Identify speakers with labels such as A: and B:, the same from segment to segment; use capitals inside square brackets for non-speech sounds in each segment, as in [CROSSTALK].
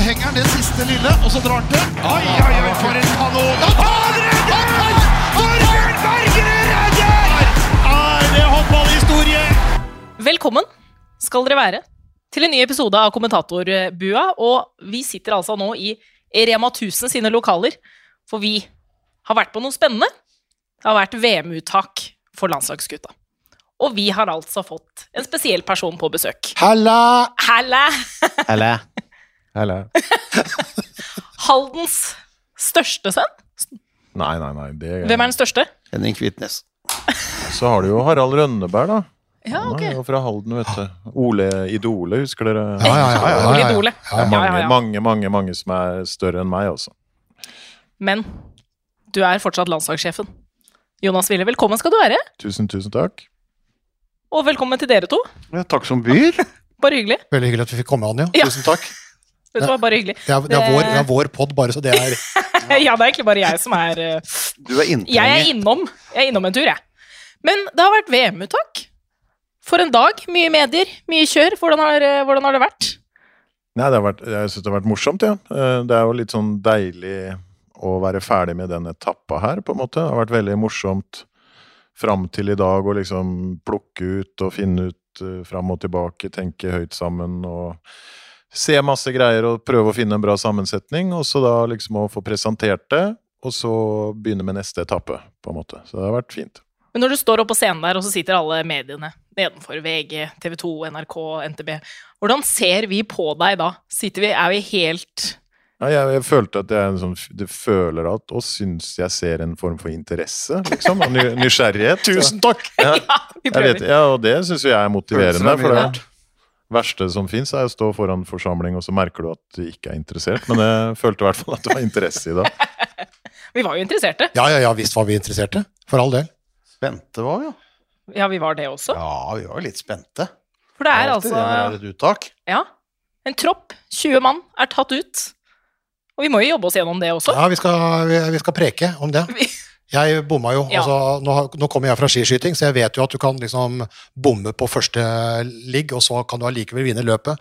A: Så henger han det siste lille, og så drar han til. Oi, oi, oi, for en kanon! Han redder! Torbjørn Bergerud redder! Er det håndballhistorie?
B: Velkommen skal dere være til en ny episode av Kommentatorbua. Og vi sitter altså nå i Rema 1000 sine lokaler, for vi har vært på noe spennende. Det har vært VM-uttak for landslagsgutta. Og vi har altså fått en spesiell person på besøk.
A: Halla!
B: Halla!
C: Eller? [LAUGHS] Eller? [LAUGHS]
B: Haldens største sønn.
C: Nei, nei, nei. Det,
B: Hvem er den største?
D: Henning Kvitnes. [LAUGHS]
C: Så har du jo Harald Rønneberg, da.
B: Ja,
C: Han
B: ok.
C: er jo fra Halden, vet du. Ole Idole, husker dere?
A: Ja, ja, ja, ja, ja,
B: Ole. Idole.
C: Er
B: Ja,
C: mange,
B: ja, ja.
C: mange, mange, mange som er større enn meg, altså.
B: Men du er fortsatt landslagssjefen. Jonas Wille, velkommen skal du være.
C: Tusen, tusen takk.
B: Og velkommen til dere to.
D: Ja, takk som byr. [LAUGHS]
B: Bare hyggelig.
A: Veldig hyggelig at vi fikk komme, Anja.
B: Ja.
A: Tusen takk.
B: Vet du hva, bare hyggelig.
A: Det er, det er vår, det er vår pod, bare så det er [LAUGHS]
B: Ja, det er egentlig bare jeg som er eh,
D: Du er
B: Jeg er innom. Jeg er innom en tur, jeg. Men det har vært VM-uttak. For en dag. Mye medier, mye kjør. Hvordan har, eh, hvordan har det vært?
C: Nei, det har vært, jeg syns det har vært morsomt, ja. Eh, Det er jo litt sånn deilig å være ferdig med den etappa her, på en måte. Det har vært veldig morsomt fram til i dag å liksom plukke ut og finne ut fram og tilbake, tenke høyt sammen og se masse greier og prøve å finne en bra sammensetning, og så da liksom å få presentert det, og så begynne med neste etappe, på en måte. Så det har vært fint.
B: Men når du står oppe på scenen der, og så sitter alle mediene nedenfor, VG, TV 2, NRK, NTB, hvordan ser vi på deg da? Sitter vi, er vi helt
C: Ja, jeg, jeg følte at jeg er en sånn, du føler at, og syns jeg ser en form for interesse, liksom, og ny, nysgjerrighet. [LAUGHS]
A: Tusen takk!
C: Ja. [LAUGHS]
B: Vi
C: Jeg
B: prøver.
C: vet, ja, og det syns jeg er motiverende.
D: Er
C: For det. Verste som fins, er å stå foran forsamling, og så merker du at du ikke er interessert. Men jeg [LAUGHS] følte i hvert fall at det var interesse i det. [LAUGHS]
B: Vi var jo interesserte.
A: Ja, ja, ja, visst var vi interesserte. For all del.
D: Spente var vi, jo.
B: Ja, vi var det også.
D: Ja, vi var jo litt spente.
B: For det er
D: Alltid det
B: altså
D: er et uttak.
B: Ja. En tropp, 20 mann, er tatt ut. Og vi må jo jobbe oss gjennom det også.
A: Ja, vi skal, vi, vi skal preke om det. [LAUGHS] Jeg bomma jo.
B: Ja.
A: Altså, nå, nå kommer jeg fra skiskyting, så jeg vet jo at du kan liksom bomme på første ligg, og så kan du allikevel vinne løpet.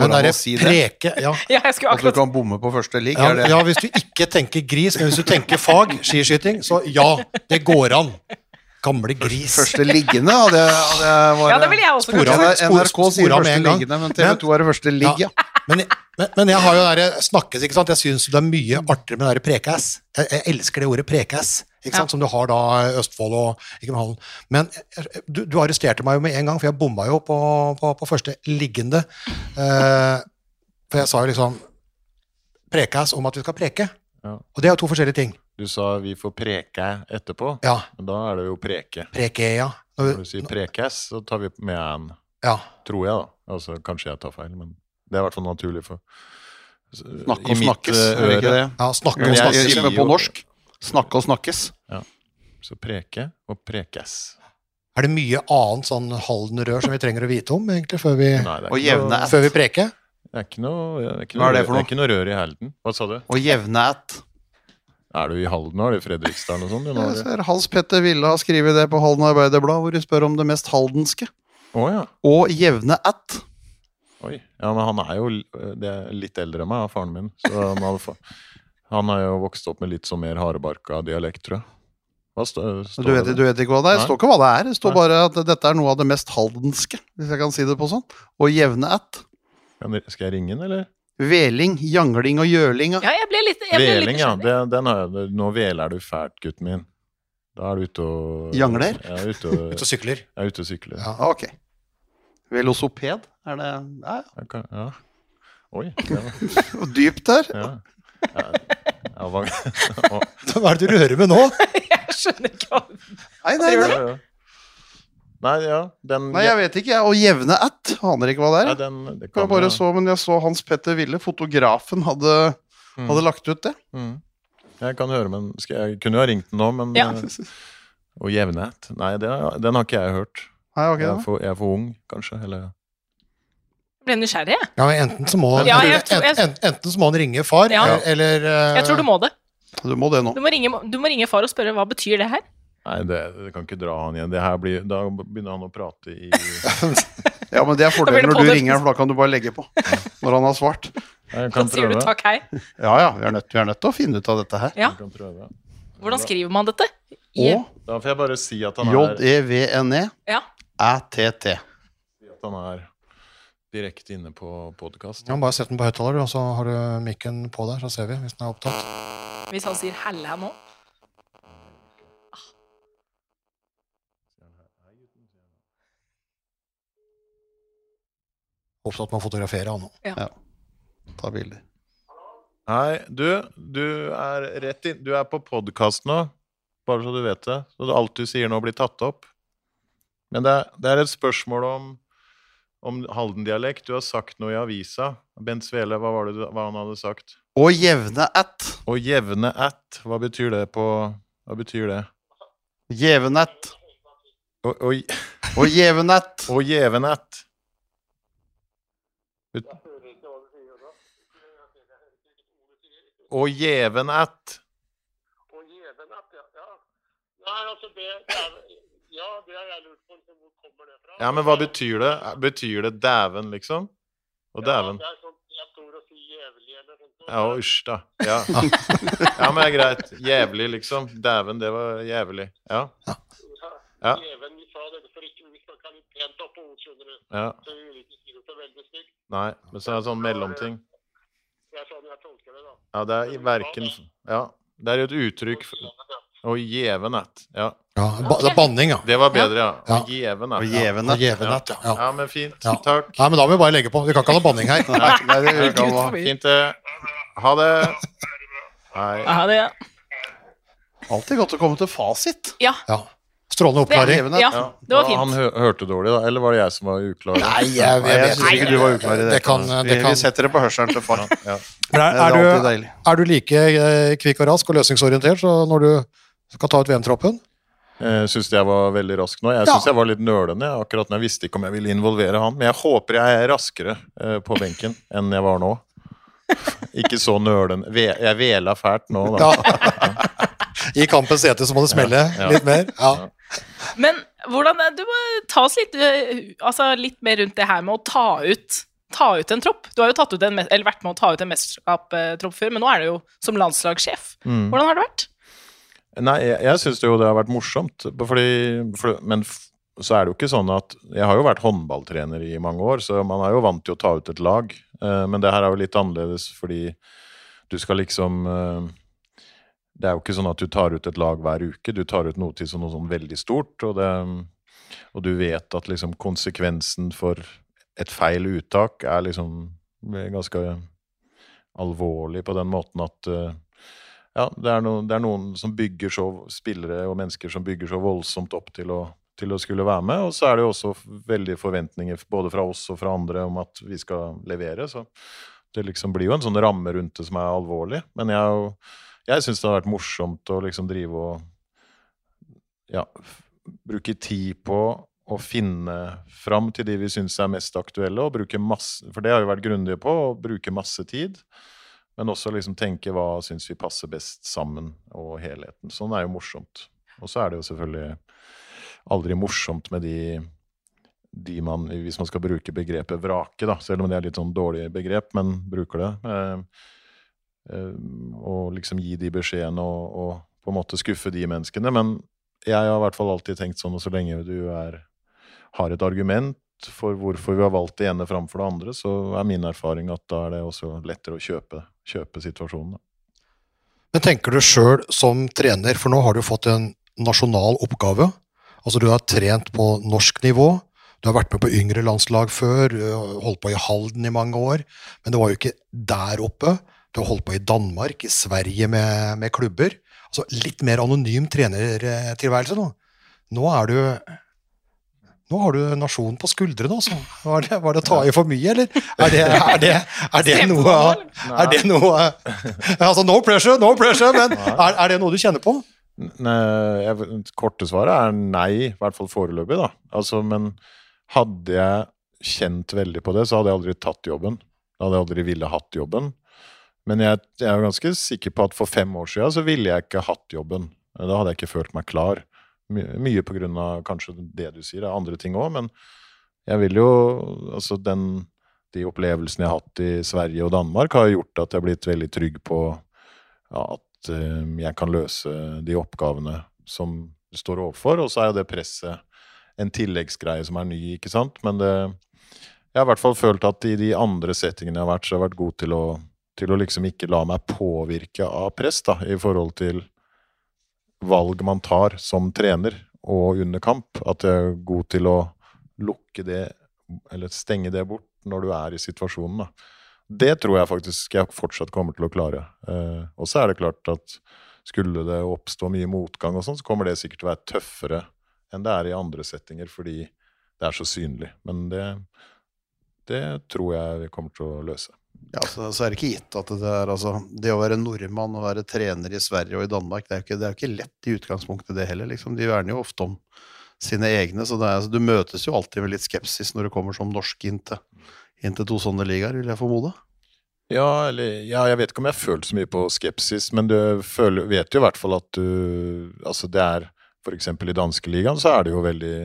A: Men
D: det er si
A: preke det? ja. [LAUGHS]
B: Ja, jeg skulle
D: At du
B: akkurat
D: kan bomme på første ligg,
A: Ja, ja, hvis du ikke tenker gris, men hvis du tenker fag, skiskyting, så ja, det går an. Gamle gris.
D: Første liggende? Ja, det, hadde jeg var
B: Ja, det vil jeg også
A: Spora-
B: kanskje.
D: NRK sier første
A: en gang.
D: liggende, men TV 2 er det første ligg, ja.
A: Men, men, men jeg har jo der snakkes, ikke sant? Jeg syns det er mye artigere med det der prekass. Jeg, jeg elsker det ordet prekass, ikke sant?
B: Ja.
A: som du har da i Østfold og ikke Hallen. Men eh, du, du arresterte meg jo med en gang, for jeg bomma jo på, på, på første liggende. Eh, for jeg sa jo liksom prekass om at vi skal preke.
C: Ja.
A: Og det er jo to forskjellige ting.
C: Du sa vi får preke etterpå,
A: Ja,
C: men da er det jo preke.
A: preke, ja.
C: Når du sier prekes, så tar vi med en,
A: Ja.
C: tror jeg, da. Altså, kanskje jeg tar feil, men det er i hvert fall naturlig for
D: Snakke og snakkes,
C: hører
D: er det ikke det?
A: ja snakke og
C: jeg- jeg-
D: på norsk. Snakke og snakkes. Ja.
C: Så preke og prekes.
A: Er det mye annet sånn Halden-rør som vi trenger å vite om, egentlig, før vi,
C: Nei,
D: Og
C: ikke
D: jevne
C: noe-
A: før vi preker?
C: Det er ikke noe, det er ikke noe,
D: er det
C: rør- Det er ikke noe rør i Halden. Hva sa du?
D: Og jevne ett.
C: Er du i Halden nå? Er det i Fredrikstad eller noe sånt?
D: Jeg ser Hans Petter Ville har skrevet det på Halden Arbeiderblad, hvor de spør om det mest haldenske.
C: Å ja.
D: Og jevne ett.
C: Oi. Ja, men han er jo det er litt eldre enn meg, faren min. Så han, hadde, han har jo vokst opp med litt sånn mer hardbarka dialekt, tror jeg. Stå, står
D: Du vet, du vet ikke hva det er? Det står ikke hva det er. Det står
C: Nei.
D: bare at dette er noe av det mest haldenske, hvis jeg kan si det på sånn. Og jevne ett.
C: Skal jeg ringe den, eller?
D: Veling, jangling og gjøling. ja.
B: Ja, jeg ble litt, jeg ble litt
C: Veling, ja.
B: nysgjerrig.
C: Det, den har jeg. Nå veler du fælt, gutten min. Da er du ute og
D: Jangler?
C: Er ute og,
A: Ut og sykler.
C: er ute og sykler.
A: Ja.
D: Ok. Velosoped? Er det ja, ja.
C: Kan, ja. Oi. [LAUGHS]
D: Og dypt der.
C: ja. Ja, ja, hva- [LAUGHS]
A: er det du rører med nå? [LAUGHS]
B: Jeg skjønner ikke hva
D: Nei, nei,
C: ja,
D: nei.
C: Nei, ja. Den,
D: nei, jeg vet ikke. jeg. Og jevne ett. Aner ikke hva det
C: er.
D: er.
C: den, det
D: Jeg bare så, men jeg så Hans Petter Ville, fotografen, hadde,
C: Mm.
D: hadde lagt ut det.
C: Mm. Jeg kan høre, men skal jeg, kunne jo ha ringt den nå, men
B: Ja.
C: Og jevne at. Nei, det, den har ikke jeg hørt.
D: Nei, okay,
C: Jeg er for, jeg er for ung, kanskje. Eller
B: ble nysgjerrig, jeg.
A: Ja, enten så må,
B: Ja, jeg tror- jeg-
A: enten, enten så må han ringe far,
B: Ja.
A: eller uh...
B: Jeg tror du må det.
D: Du må det nå.
B: Du må, ringe, du må ringe far og spørre hva betyr det her.
C: Nei, det, det kan ikke dra han igjen. Det her blir, da begynner han å prate i [LAUGHS]
D: Ja, men det er fordelen når du ringer, for da kan du bare legge på når han har svart.
C: Jeg
B: Da sier du takk, hei.
D: Ja ja, vi er, nødt, vi er nødt til å finne ut av dette her.
B: Ja.
C: Kan prøve.
B: Hvordan skriver man dette?
D: Og
C: Da får jeg bare si at han er,
D: J-E-V-N-E
B: Ja.
D: æ-t-t.
C: at han er direkte inne på podkast.
A: Ja, bare sett den på høyttaler, og så har du mikken på der, så ser vi hvis den er opptatt.
B: Hvis han sier helle nå.
A: Opptatt med å fotografere han nå.
D: Ta bilder.
C: Hei, du. Du er rett inn Du er på podkast nå, bare så du vet det. Så alt du sier nå, blir tatt opp. Men det er, det er et spørsmål om, om Halden-dialekt. Du har sagt noe i avisa. Bent Svele, hva var det du, hva han hadde sagt?
D: Å jevne at.
C: Å jevne at, hva betyr det på Hva betyr det?
D: Jevnett.
C: Å,
D: jevnett.
C: å jevne at. Ut- Og gjeven at.
E: Og Gjevenatt, ja. ja. Nei, altså det, det er, Ja, det har jeg lurt på. liksom, Hvor kommer det fra?
C: Ja, men hva betyr det? Betyr det dæven, liksom? Og dæven?
E: Ja, det er sånn, jeg tror å si jævlig eller sånt. noe.
C: Ja, og usj, da. Ja. [LAUGHS] ja, men det er greit. Jævlig, liksom. Dæven, det var jævlig. Ja.
E: Ja.
C: Ja.
E: Vi sa dette for ikke vi snakka litt pent oppå ord, skjønner du.
C: ja.
E: Så vi ville ikke si det så veldig stygt.
C: Nei, men så er det sånn mellomting.
E: Det er sånn jeg tolker det, da.
C: Ja, det er verken Ja. Det er jo et uttrykk for Å jeven. Ja.
A: Ja, ba, det er banning, ja.
C: Det var bedre, ja. Å
A: Ja.
C: jeven
D: Og
C: at. Ja.
A: Gjevenett, ja. ja.
C: ja, men fint.
A: Ja.
C: Takk.
A: Nei, men da må vi bare legge på. Vi kan ikke ha noe banning her.
D: Nei, [LAUGHS] nei, det
B: er
D: kan.
C: Fint, det. Ha det. Hei.
B: Ha det,
D: alltid godt å komme til fasit.
B: ja,
A: Ja. Strålende oppklaring.
B: Ja, det var
C: Han
B: fint.
C: hø hørte dårlig, da? Eller var det jeg som var uklar?
A: Nei, jeg, jeg
D: jeg syns ikke du var uklar i det.
A: Det kan,
D: vi,
A: det kan.
D: vi setter det på hørselen til far.
C: Ja, ja.
A: Er,
D: er
A: er, du, like eh, kvikk og rask og løsningsorientert så når du skal ta ut VM-troppen?
C: Jeg syns jeg var veldig rask nå. Jeg
A: Ja.
C: syns jeg var litt nølende. Akkurat når jeg visste ikke om jeg ville involvere han. Men jeg håper jeg er raskere eh, på benken enn jeg var nå. [LAUGHS] Ikke så nølende. Jeg vela fælt nå, da. [LAUGHS]
A: I kampens hete så må det smelle
C: Ja.
A: litt mer. Ja.
B: Men hvordan Du må ta oss litt, eh, altså litt mer rundt det her med å ta ut Ta ut en tropp. Du har jo tatt ut en, eller vært med å ta ut en mesterskapstropp før, men nå er du jo som landslagssjef.
C: Mm.
B: Hvordan har det vært?
C: Nei, jeg, jeg syns jo det har vært morsomt. Fordi, for, men så er det jo ikke sånn at Jeg har jo vært håndballtrener i mange år, så man er jo vant til å ta ut et lag. Eh, men det her er jo litt annerledes fordi du skal liksom eh, Det er jo ikke sånn at du tar ut et lag hver uke. Du tar ut noe til som noe sånn veldig stort, og, det, og du vet at liksom konsekvensen for et feil uttak er liksom ganske alvorlig på den måten at eh, ja, det er, noen, det er noen som bygger så spillere og mennesker som bygger så voldsomt opp til å, til å skulle være med. Og så er det jo også veldig forventninger både fra oss og fra andre om at vi skal levere. Så det liksom blir jo en sånn ramme rundt det som er alvorlig. Men jeg, er jo- jeg syns det har vært morsomt å liksom drive og ja, bruke tid på å finne fram til de vi syns er mest aktuelle, og bruke masse For det har vi vært grundige på, å bruke masse tid. Men også liksom tenke hva syns vi passer best sammen, og helheten. Sånn er jo morsomt. Og så er det jo selvfølgelig aldri morsomt med de, de man Hvis man skal bruke begrepet vrake, da, selv om det er litt sånn dårlig begrep, men bruker det. Eh, og liksom gi de beskjedene og, og på en måte skuffe de menneskene. Men jeg har i hvert fall alltid tenkt sånn, og så lenge du er, har et argument for hvorfor vi har valgt det ene framfor det andre, så er min erfaring at da er det også lettere å kjøpe, kjøpe situasjonen.
A: Men tenker du sjøl som trener, for nå har du fått en nasjonal oppgave. Altså du har trent på norsk nivå, du har vært med på yngre landslag før, holdt på i Halden i mange år, men det var jo ikke der oppe. Du har holdt på i Danmark, i Sverige med, med klubber. Altså litt mer anonym trenertilværelse nå. Nå er du nå har du nasjonen på skuldrene, altså. Var det, var det å ta i for mye, eller? Er det, er det, er det noe Er det noe Altså, no pressure, no pressure, men er, er det noe du kjenner på?
C: Nei, korte svaret er nei, i hvert fall foreløpig, da. Altså, men hadde jeg kjent veldig på det, så hadde jeg aldri tatt jobben. Da hadde jeg aldri ville hatt jobben. Men jeg, jeg er ganske sikker på at for fem år siden så ville jeg ikke hatt jobben. Da hadde jeg ikke følt meg klar. My, mye på grunn av kanskje det du sier, det er andre ting òg, men jeg vil jo Altså, den, de opplevelsene jeg har hatt i Sverige og Danmark, har gjort at jeg har blitt veldig trygg på ja, at uh, jeg kan løse de oppgavene som står overfor. Og så er jo det presset en tilleggsgreie som er ny, ikke sant. Men det, jeg har i hvert fall følt at i de andre settingene jeg har vært, så har jeg vært god til å, til å liksom ikke la meg påvirke av press, da, i forhold til valg man tar som trener og under kamp. At jeg er god til å lukke det, eller stenge det bort når du er i situasjonen. da. Det tror jeg faktisk jeg fortsatt kommer til å klare. Eh, og så er det klart at skulle det oppstå mye motgang, og sånn, så kommer det sikkert til å være tøffere enn det er i andre settinger, fordi det er så synlig. Men det, det tror jeg vi kommer til å løse.
D: Ja, så, så er det ikke gitt at det er altså Det å være nordmann og være trener i Sverige og i Danmark, det er jo ikke, er ikke lett i utgangspunktet, det heller. liksom. De verner jo ofte om sine egne, så er, altså, du møtes jo alltid med litt skepsis når du kommer som norsk inn til, inn til to sånne ligaer, vil jeg formode.
C: Ja, eller, ja, jeg vet ikke om jeg har følt så mye på skepsis, men du føler, vet jo i hvert fall at du Altså, det er f.eks. i danskeligaen så er det jo veldig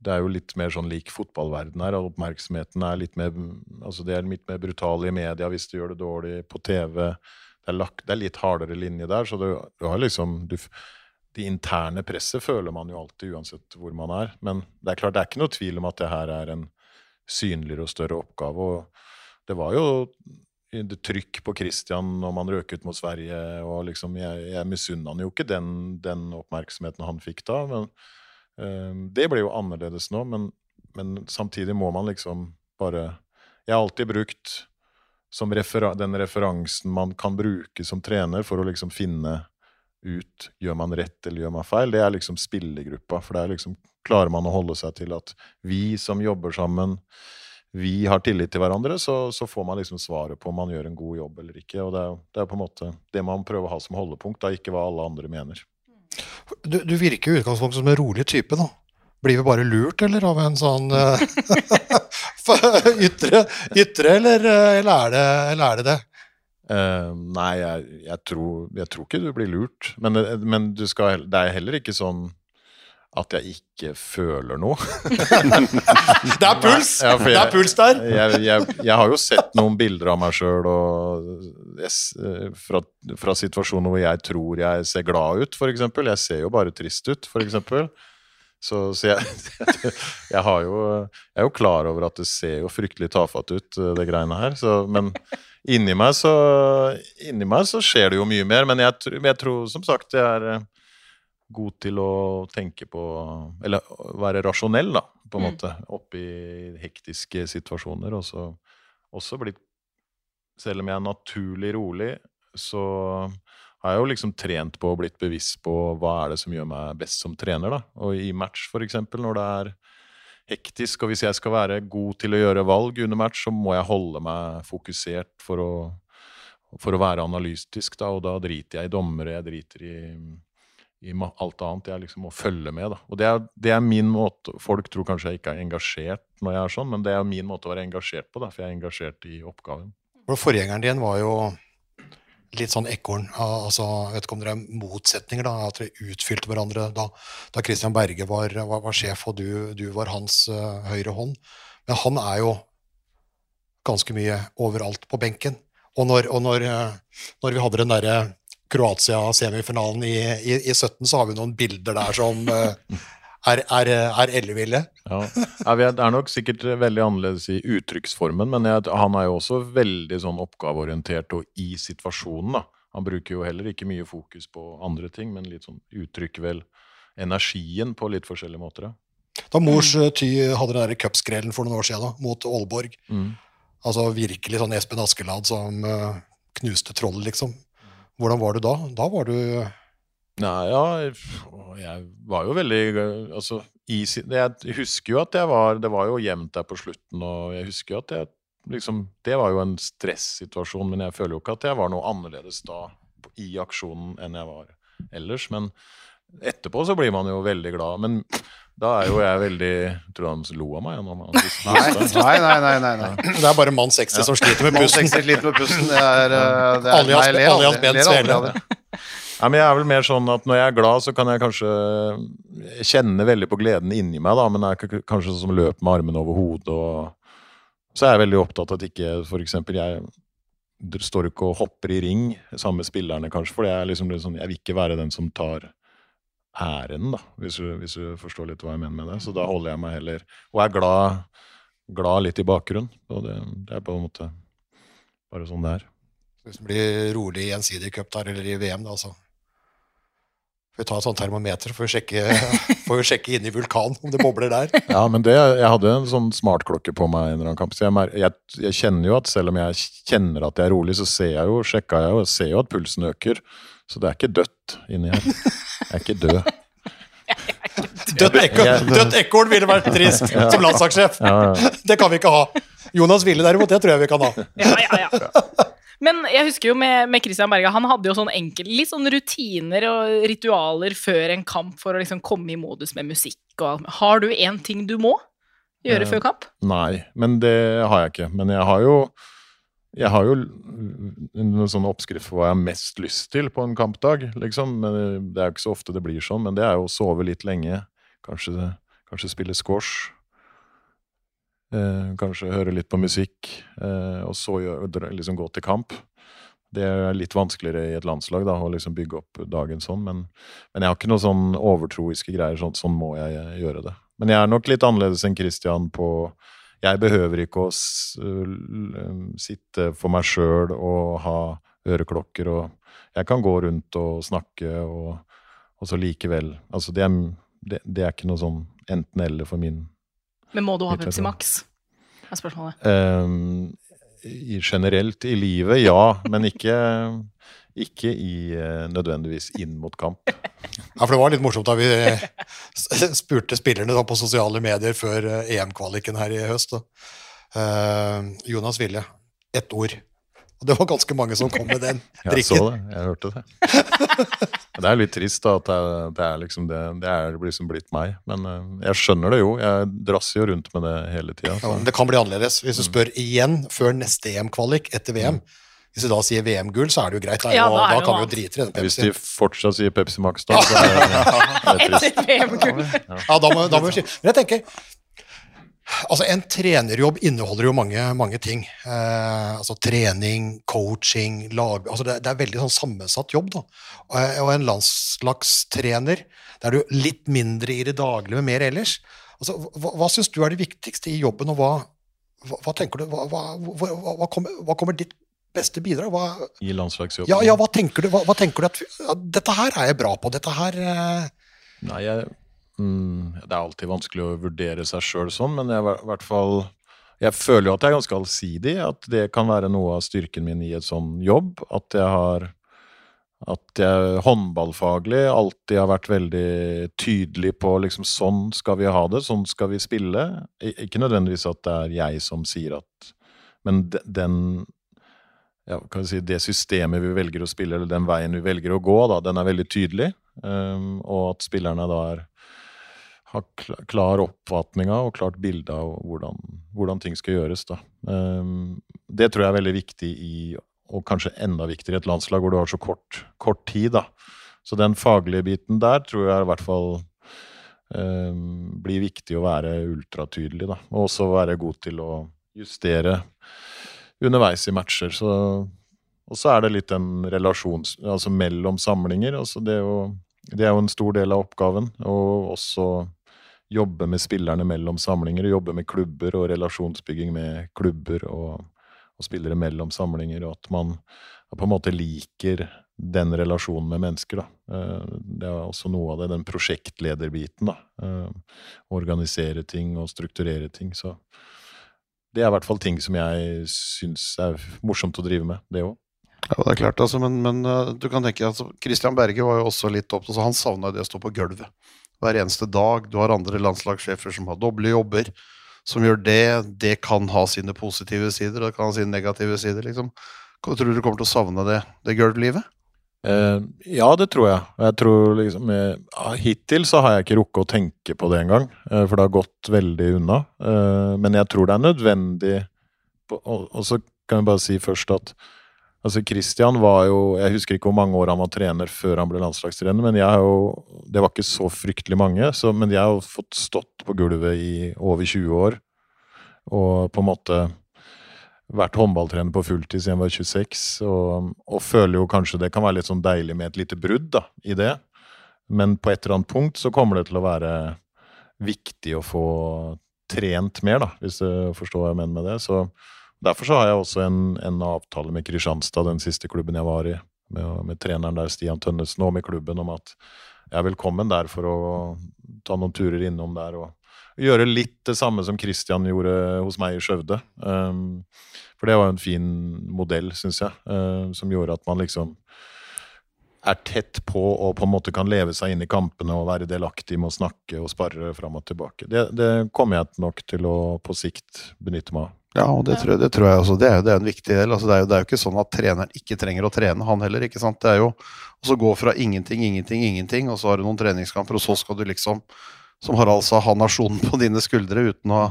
C: Det er jo litt mer sånn lik fotballverden her, oppmerksomheten er litt mer Altså, det er litt mer brutale i media hvis du gjør det dårlig på TV. Det er, lagt, det er litt hardere linje der, så du, du har liksom du, Det interne presset føler man jo alltid, uansett hvor man er. Men det er klart, det er ikke noe tvil om at det her er en synligere og større oppgave. og det var jo det trykk på Christian når man røk ut mot Sverige. og liksom, Jeg, jeg misunna han jo ikke den, den, oppmerksomheten han fikk da. men Det blir jo annerledes nå, men, men, samtidig må man liksom bare Jeg har alltid brukt som refera den referansen man kan bruke som trener for å liksom finne ut gjør man rett eller gjør man feil, det er liksom spillergruppa. For det er liksom, klarer man å holde seg til at vi som jobber sammen, vi har tillit til hverandre, så, så, får man liksom svaret på om man gjør en god jobb eller ikke. Og det er, er på en måte det man prøver å ha som holdepunkt, da, ikke hva alle andre mener.
A: Du, du virker i utgangspunktet som en rolig type, da. Blir vi bare lurt, eller, av en sånn [LAUGHS] uh, ytre, ytre eller, eller, er det, eller, er det det?
C: Uh, nei, jeg, jeg, tror, jeg, tror, ikke du blir lurt. Men, men skal, det er heller ikke sånn at jeg ikke føler noe. [LAUGHS]
A: det er puls! Ja, jeg, det er puls der!
C: jeg, jeg, jeg, har jo sett noen bilder av meg sjøl fra, fra, situasjoner hvor jeg tror jeg ser glad ut, f.eks. Jeg ser jo bare trist ut, f.eks. Så, så jeg, [LAUGHS] jeg, har jo, jeg er jo klar over at det ser jo fryktelig tafatt ut, det greiene her. Så, men inni meg, så, inni meg så skjer det jo mye mer. Men jeg, jeg tror som sagt det er god til å tenke på Eller være rasjonell, da, på en mm. måte, oppi hektiske situasjoner. Og så også blitt Selv om jeg er naturlig rolig, så har jeg jo liksom trent på og blitt bevisst på hva er det som gjør meg best som trener. da. Og i match, for eksempel, når det er hektisk, og hvis jeg skal være god til å gjøre valg under match, så må jeg holde meg fokusert for å, for å være analytisk, da, og da driter jeg i dommere, jeg driter i i alt annet. Jeg liksom må følge med. Da. Og det er, det er, min måte Folk tror kanskje jeg ikke er engasjert når jeg er sånn, men det er min måte å være engasjert på, da, for jeg er engasjert i oppgaven.
A: For Forgjengeren din var jo litt sånn ekorn. Altså, vet ikke om dere er motsetninger, da, at dere utfylte hverandre da, da Christian Berge var, var, var sjef og du, du var hans uh, høyre hånd. Men han er jo ganske mye overalt på benken. Og når, og når, uh, når vi hadde den derre Kroatia-semifinalen i, i, i, 17, så har vi noen bilder der som uh, er, er, er elleville.
C: Ja. ja. det er nok sikkert veldig annerledes i uttrykksformen, men jeg, han er jo også veldig sånn oppgaveorientert og i situasjonen. da. Han bruker jo heller ikke mye fokus på andre ting, men litt sånn uttrykker vel energien på litt forskjellige måter. Da,
A: Da Mors uh, Ty hadde den cupskrellen for noen år siden da, mot Aalborg, mm. altså virkelig sånn Espen Askeladd som uh, knuste trollet, liksom. Hvordan var du da? Da var du
C: Nei, ja, jeg var jo veldig Altså, easy. Jeg husker jo at jeg var Det var jo jevnt der på slutten, og jeg husker jo at jeg liksom Det var jo en stressituasjon, men jeg føler jo ikke at jeg var noe annerledes da i aksjonen enn jeg var ellers. Men etterpå så blir man jo veldig glad. Men da er jo jeg veldig Jeg tror han lo av meg. [LAUGHS]
D: Nei, nei, nei, nei, nei. [LAUGHS]
A: Det er bare mann 60 ja. som sliter med pusten.
D: Mann 60 sliter med pusten. Det er, det er
A: nei, alias Bent Svele.
C: Ja, men jeg er vel mer sånn at Når jeg er glad, så kan jeg kanskje kjenne veldig på gleden inni meg. da, Men jeg er kanskje sånn som løper med armene over hodet og, Så er jeg veldig opptatt av at ikke f.eks. jeg står ikke og hopper i ring sammen med spillerne, kanskje, for jeg, liksom sånn, jeg vil ikke være den som tar æren, da, hvis du, hvis du forstår litt hva jeg mener med det. Så da holder jeg meg heller Og er glad, glad litt i bakgrunnen. Og det, det er på en måte bare sånn det er.
A: Hvis det blir rolig i gjensidig cup der, eller i VM, da, så får vi ta et sånt termometer, får vi sjekke, [LAUGHS] får vi sjekke inn i vulkanen om det bobler der. [LAUGHS]
C: Ja, men det, jeg hadde en sånn smartklokke på meg en eller annen kamp, så jeg, jeg, jeg kjenner jo at selv om jeg kjenner at jeg er rolig, så ser jeg jo, sjekka jeg jo, ser jo at pulsen øker. Så det er ikke dødt inni her. [LAUGHS] Jeg er ikke [LAUGHS] død.
A: Dødt ekorn, ville vært trist som landslagssjef.
C: Ja, ja.
A: Det kan vi ikke ha. Jonas Ville derimot, det tror jeg vi kan ha.
B: Ja, ja, ja. Men jeg husker jo med, med Christian Berga, han hadde jo sånn enkel, litt sånn rutiner og ritualer før en kamp for å liksom komme i modus med musikk og alt. Har du én ting du må gjøre
C: Eh,
B: før kamp?
C: Nei, men det har jeg ikke. Men jeg har jo jeg har jo en sånn oppskrift for hva jeg har mest lyst til på en kampdag. liksom. Men Det er jo ikke så ofte det blir sånn, men det er jo å sove litt lenge. Kanskje, kanskje spille squash. Eh, kanskje høre litt på musikk, eh, og så gjør, liksom gå til kamp. Det er litt vanskeligere i et landslag da, å liksom bygge opp dagen sånn, men, men jeg har ikke noe sånn overtroiske greier. sånn, sånn må jeg eh, gjøre det. Men jeg er nok litt annerledes enn Christian på Jeg behøver ikke å s sitte for meg sjøl og ha øreklokker og Jeg kan gå rundt og snakke og, og så likevel Altså, det er, det, det er ikke noe sånn enten-eller for min
B: Men må du ha Pepsi. Max? Er spørsmålet.
C: Um, i, generelt i livet, ja, men ikke, ikke i, eh, nødvendigvis inn mot kamp. [LAUGHS]
A: Ja, for Det var litt morsomt da vi spurte spillerne på sosiale medier før eh, EM-kvaliken her i høst. Eh, Jonas Ville, ett ord. Og det var ganske mange som kom med den [LAUGHS] drikken.
C: Jeg så det, jeg hørte det. [LAUGHS] Det er litt trist da, at det er, liksom det, det er liksom blitt meg. Men eh, jeg skjønner det jo. Jeg drasser jo rundt med det hele tida.
A: Ja, det kan bli annerledes. Hvis du spør igjen før neste EM-kvalik etter VM, hvis du da sier VM-gull, så er det jo greit. Da,
B: Ja, da
A: da kan vi jo drite i den
C: Hvis de fortsatt sier Pepsi Max, da, så er det, det er trist. [LAUGHS]
B: VM-gull.
A: Ja, da må, da må vi si. Men jeg tenker Altså, En trenerjobb inneholder jo mange, mange ting. Eh, altså Trening, coaching, lag altså det, det er veldig sånn sammensatt jobb. da. Og, og en landslagstrener, det er du litt mindre i det daglige, men mer ellers. Altså, hva hva syns du er det viktigste i jobben, og hva, hva, hva tenker du, hva, hva, hva, hva, kommer, hva kommer ditt beste bidrag? Hva,
C: I landslagsjobb.
A: ja, ja, hva tenker du? Hva, hva tenker du at ja, Dette her er jeg bra på. Dette her eh,
C: Nei, jeg, mm, det er alltid vanskelig å vurdere seg sjøl sånn, men jeg, i hvert fall Jeg føler jo at jeg er ganske allsidig, at det kan være noe av styrken min i et sånn jobb. At jeg har At jeg håndballfaglig alltid har vært veldig tydelig på liksom sånn skal vi ha det, sånn skal vi spille. Ikke nødvendigvis at det er jeg som sier at Men den ja, kan si, det systemet vi velger å spille, eller den veien vi velger å gå, da, den er veldig tydelig. Um, og at spillerne da er, har kla- klar oppfatning av og klart bilde av hvordan, hvordan ting skal gjøres. Da. Um, det tror jeg er veldig viktig i, og kanskje enda viktigere i et landslag hvor du har så kort, kort tid. Da. Så den faglige biten der tror jeg i hvert fall um, blir viktig å være ultratydelig. Da. Og også være god til å justere underveis i matcher. Så, og så er det litt en relasjon altså mellom samlinger. Altså det, er jo, det er jo en stor del av oppgaven. Og også jobbe med spillerne mellom samlinger. Jobbe med klubber og relasjonsbygging med klubber og, og spillere mellom samlinger. Og at man på en måte liker den relasjonen med mennesker. Da. Eh, Det er også noe av det, den prosjektlederbiten. da. Eh, Organisere ting og strukturere ting. Så det er i hvert fall ting som jeg syns er morsomt å drive med, det òg.
D: Ja, det er klart, altså, men, men uh, du kan tenke altså, Christian Berge var jo også litt opptatt så Han savna det å stå på gulvet hver eneste dag. Du har andre landslagssjefer som har doble jobber, som gjør det. Det kan ha sine positive sider, og det kan ha sine negative sider. liksom. Tror du du kommer til å savne det, det gulvlivet?
C: Eh, ja, det tror jeg. Jeg tror liksom eh, Hittil så har jeg ikke rukket å tenke på det engang, uh, for det har gått veldig unna. Men jeg tror det er nødvendig og så kan jeg bare si først at altså Christian var jo Jeg husker ikke hvor mange år han var trener før han ble landslagstrener, men jeg har jo Det var ikke så fryktelig mange, så, men jeg har jo fått stått på gulvet i over 20 år og på en måte vært håndballtrener på fulltid siden jeg var 26, og, og føler jo kanskje det kan være litt sånn deilig med et lite brudd da, i det. Men på et eller annet punkt så kommer det til å være viktig å få trent mer, da, hvis du forstår hva jeg mener med det. Så Derfor så har jeg også en, en avtale med Kristianstad, den siste klubben jeg var i, med, med treneren der, Stian Tønnesen, og med klubben om at jeg er velkommen der for å ta noen turer innom der og gjøre litt det samme som Christian gjorde hos meg i Skjøvde. Um, for det var jo en fin modell, syns jeg, uh, som gjorde at man liksom er tett på og på en måte kan leve seg inn i kampene og være delaktig med å snakke og sparre fram og tilbake. Det, det kommer jeg nok til å på sikt benytte meg av.
D: Ja, og det tror, jeg, det tror jeg også. Det er, det er en viktig del. Altså, det, er jo, det, er jo, ikke sånn at treneren ikke trenger å trene, han heller. ikke sant? Det er jo å gå fra ingenting, ingenting, ingenting, og så har du noen treningskamper, og så skal du liksom, som har altså ha nasjonen på dine skuldre uten å,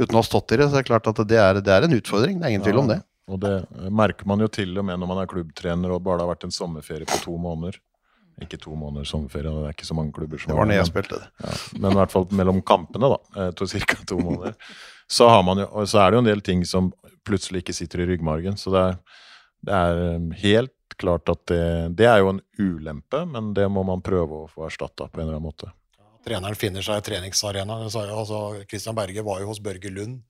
D: uten å ha stått i det. Så det er klart at det er, det er en utfordring. Det er ingen tvil om det.
C: Og det merker man jo til og med når man er klubbtrener og bare har vært en sommerferie på to måneder. Ikke to måneder sommerferie, det er ikke så mange klubber som
D: Det var når jeg spilte det.
C: Ja, men i hvert fall mellom kampene, da. To, til ca. to måneder. Så, jo, så, er det jo en del ting som plutselig ikke sitter i ryggmargen. Så det er, det er um, helt klart at det, det, er jo en ulempe, men det må man prøve å få erstatta på en eller annen måte.
A: Treneren finner seg treningsarena. Altså, Christian Berge var jo hos Børge Lund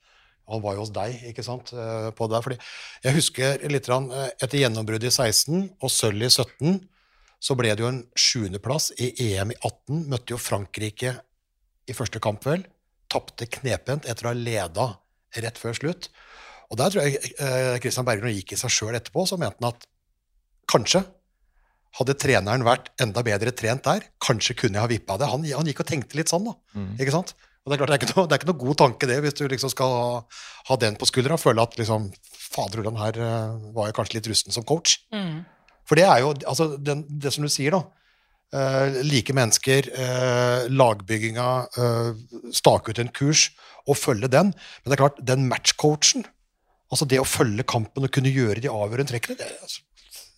A: han var jo hos deg ikke sant, eh, på det. Fordi jeg husker litt eh, etter gjennombruddet i 16 og sølv i 17, så ble det jo en sjuendeplass i EM i 18. Møtte jo Frankrike i første kamp, vel. Tapte knepent etter å ha leda rett før slutt. Og der tror jeg Kristian eh, Berger gikk i seg sjøl etterpå, så mente han at kanskje hadde treneren vært enda bedre trent der, kanskje kunne jeg ha vippa det. Han, han, gikk og tenkte litt sånn, da. Mm. ikke sant? Og Det er klart, det er, ikke noe, det er ikke noe god tanke, det, hvis du liksom skal ha, ha den på skuldra. Føle at liksom Fader Ulland, her uh, var jeg kanskje litt rusten som coach. Mm. For det er jo altså, den, det som du sier, da. Uh, like mennesker, uh, lagbygginga, stake ut en kurs og følge den. Men det er klart, den matchcoachen, altså det å følge kampen og kunne gjøre de avgjørende trekkene det, altså.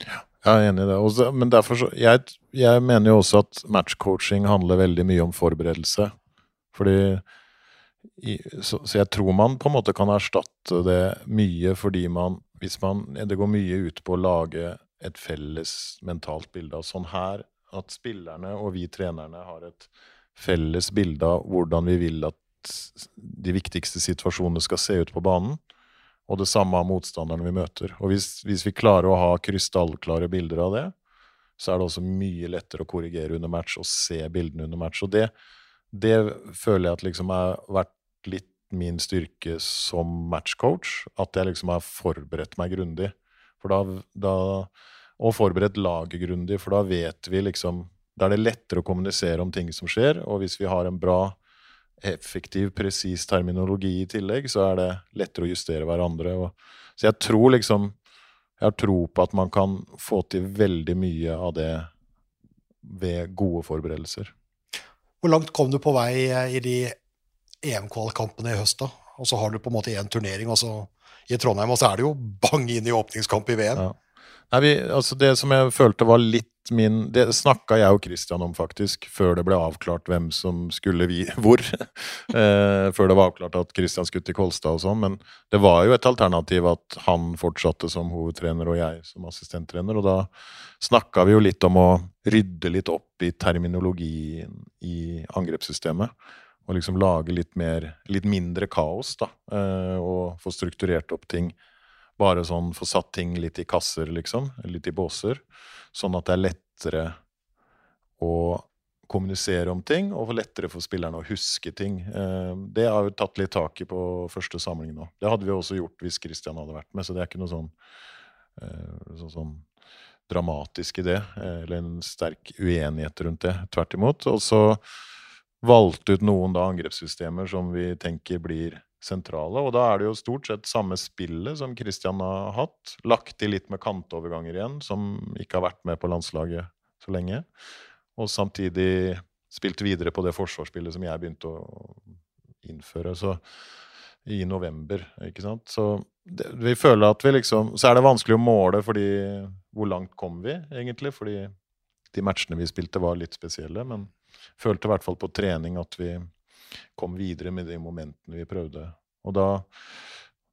C: Jeg er enig i det. Også, men derfor så, jeg, jeg mener jo også at matchcoaching handler veldig mye om forberedelse. Fordi i, så, så, jeg tror man på en måte kan erstatte det mye fordi man hvis man, Det går mye ut på å lage et felles mentalt bilde av sånn her At spillerne og vi trenerne har et felles bilde av hvordan vi vil at de viktigste situasjonene skal se ut på banen. Og det samme av motstanderne vi møter. Og hvis, hvis vi klarer å ha krystallklare bilder av det, så er det også mye lettere å korrigere under match og se bildene under match. Og det, det føler jeg at liksom har vært litt min styrke som matchcoach. At jeg liksom har forberedt meg grundig. For da, da, og forberedt laget grundig, for da vet vi liksom Da er det lettere å kommunisere om ting som skjer. Og hvis vi har en bra, effektiv, presis terminologi i tillegg, så er det lettere å justere hverandre. Og, så jeg tror liksom Jeg har tro på at man kan få til veldig mye av det ved gode forberedelser.
A: Hvor langt kom du på vei eh, i de EM-kvalkampene i høst? da? Og så har du på en måte én turnering og så i Trondheim, og så er det jo bang inn i åpningskamp i VM. Ja.
C: Nei, vi, altså Det som jeg følte var litt min Det snakka jeg og Christian om, faktisk, før det ble avklart hvem som skulle vi [LAUGHS] hvor. eh, før det var avklart at Christian skulle til Kolstad og sånn. Men det var jo et alternativ at han fortsatte som hovedtrener og jeg som assistenttrener. Og da snakka vi jo litt om å rydde litt opp i terminologien i angrepssystemet. Og liksom lage litt, mer, litt mindre kaos, da. Eh, og få strukturert opp ting bare sånn få satt ting litt i kasser, liksom. Litt i båser. Sånn at det er lettere å kommunisere om ting, og lettere for spillerne å huske ting. Eh, det har vi tatt litt tak i på første samling nå. Det hadde vi også gjort hvis Christian hadde vært med, så det er ikke noe sånn, sånn, sånn dramatisk i det, eh, eller en sterk uenighet rundt det. Tvert imot. Og så valgte ut noen da angrepssystemer som vi tenker blir sentrale. Og da er det jo stort sett samme spillet som Christian har hatt. Lagt til litt med kantoverganger igjen, som ikke har vært med på landslaget så lenge. Og samtidig spilt videre på det forsvarsspillet som jeg begynte å innføre så, i november. ikke sant? Så det, vi føler at vi liksom Så er det vanskelig å måle fordi hvor langt kom vi, egentlig? Fordi de matchene vi spilte, var litt spesielle. Men følte i hvert fall på trening at vi kom videre med de momentene vi prøvde. Og da,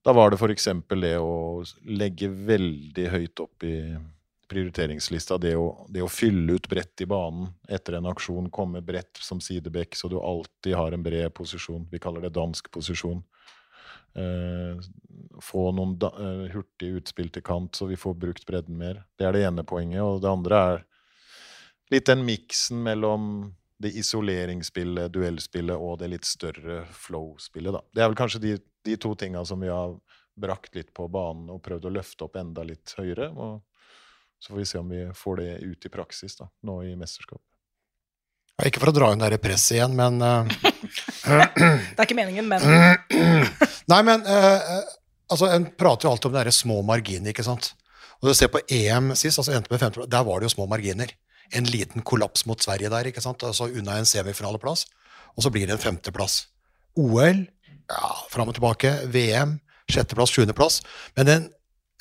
C: Da var det f.eks. det å legge veldig høyt opp i prioriteringslista det å, det å fylle ut brett i banen etter en aksjon, komme bredt som sidebekk, så du alltid har en bred posisjon. Vi kaller det dansk posisjon. Eh, få noen da, eh, hurtige utspill til kant, så vi får brukt bredden mer. Det er det ene poenget. Og det andre er litt den miksen mellom det isoleringsspillet, duellspillet og det litt større flow-spillet. da. Det er vel kanskje de, de to tinga som vi har brakt litt på banen og prøvd å løfte opp enda litt høyere. og så får vi se om vi får det ut i praksis da, nå i mesterskap.
A: Ja, Ikke for å dra inn det presset igjen, men uh, [LAUGHS]
B: Det er ikke meningen, men [CLEARS THROAT]
A: Nei, men eh, eh, altså, En prater jo alltid om de små marginer, ikke sant. Og du ser på EM sist, altså endte med 50, der var det jo små marginer. En liten kollaps mot Sverige der, ikke sant? altså unna en semifinaleplass. Og så blir det en femteplass. OL, ja, fram og tilbake. VM, sjetteplass, sjuendeplass. Men den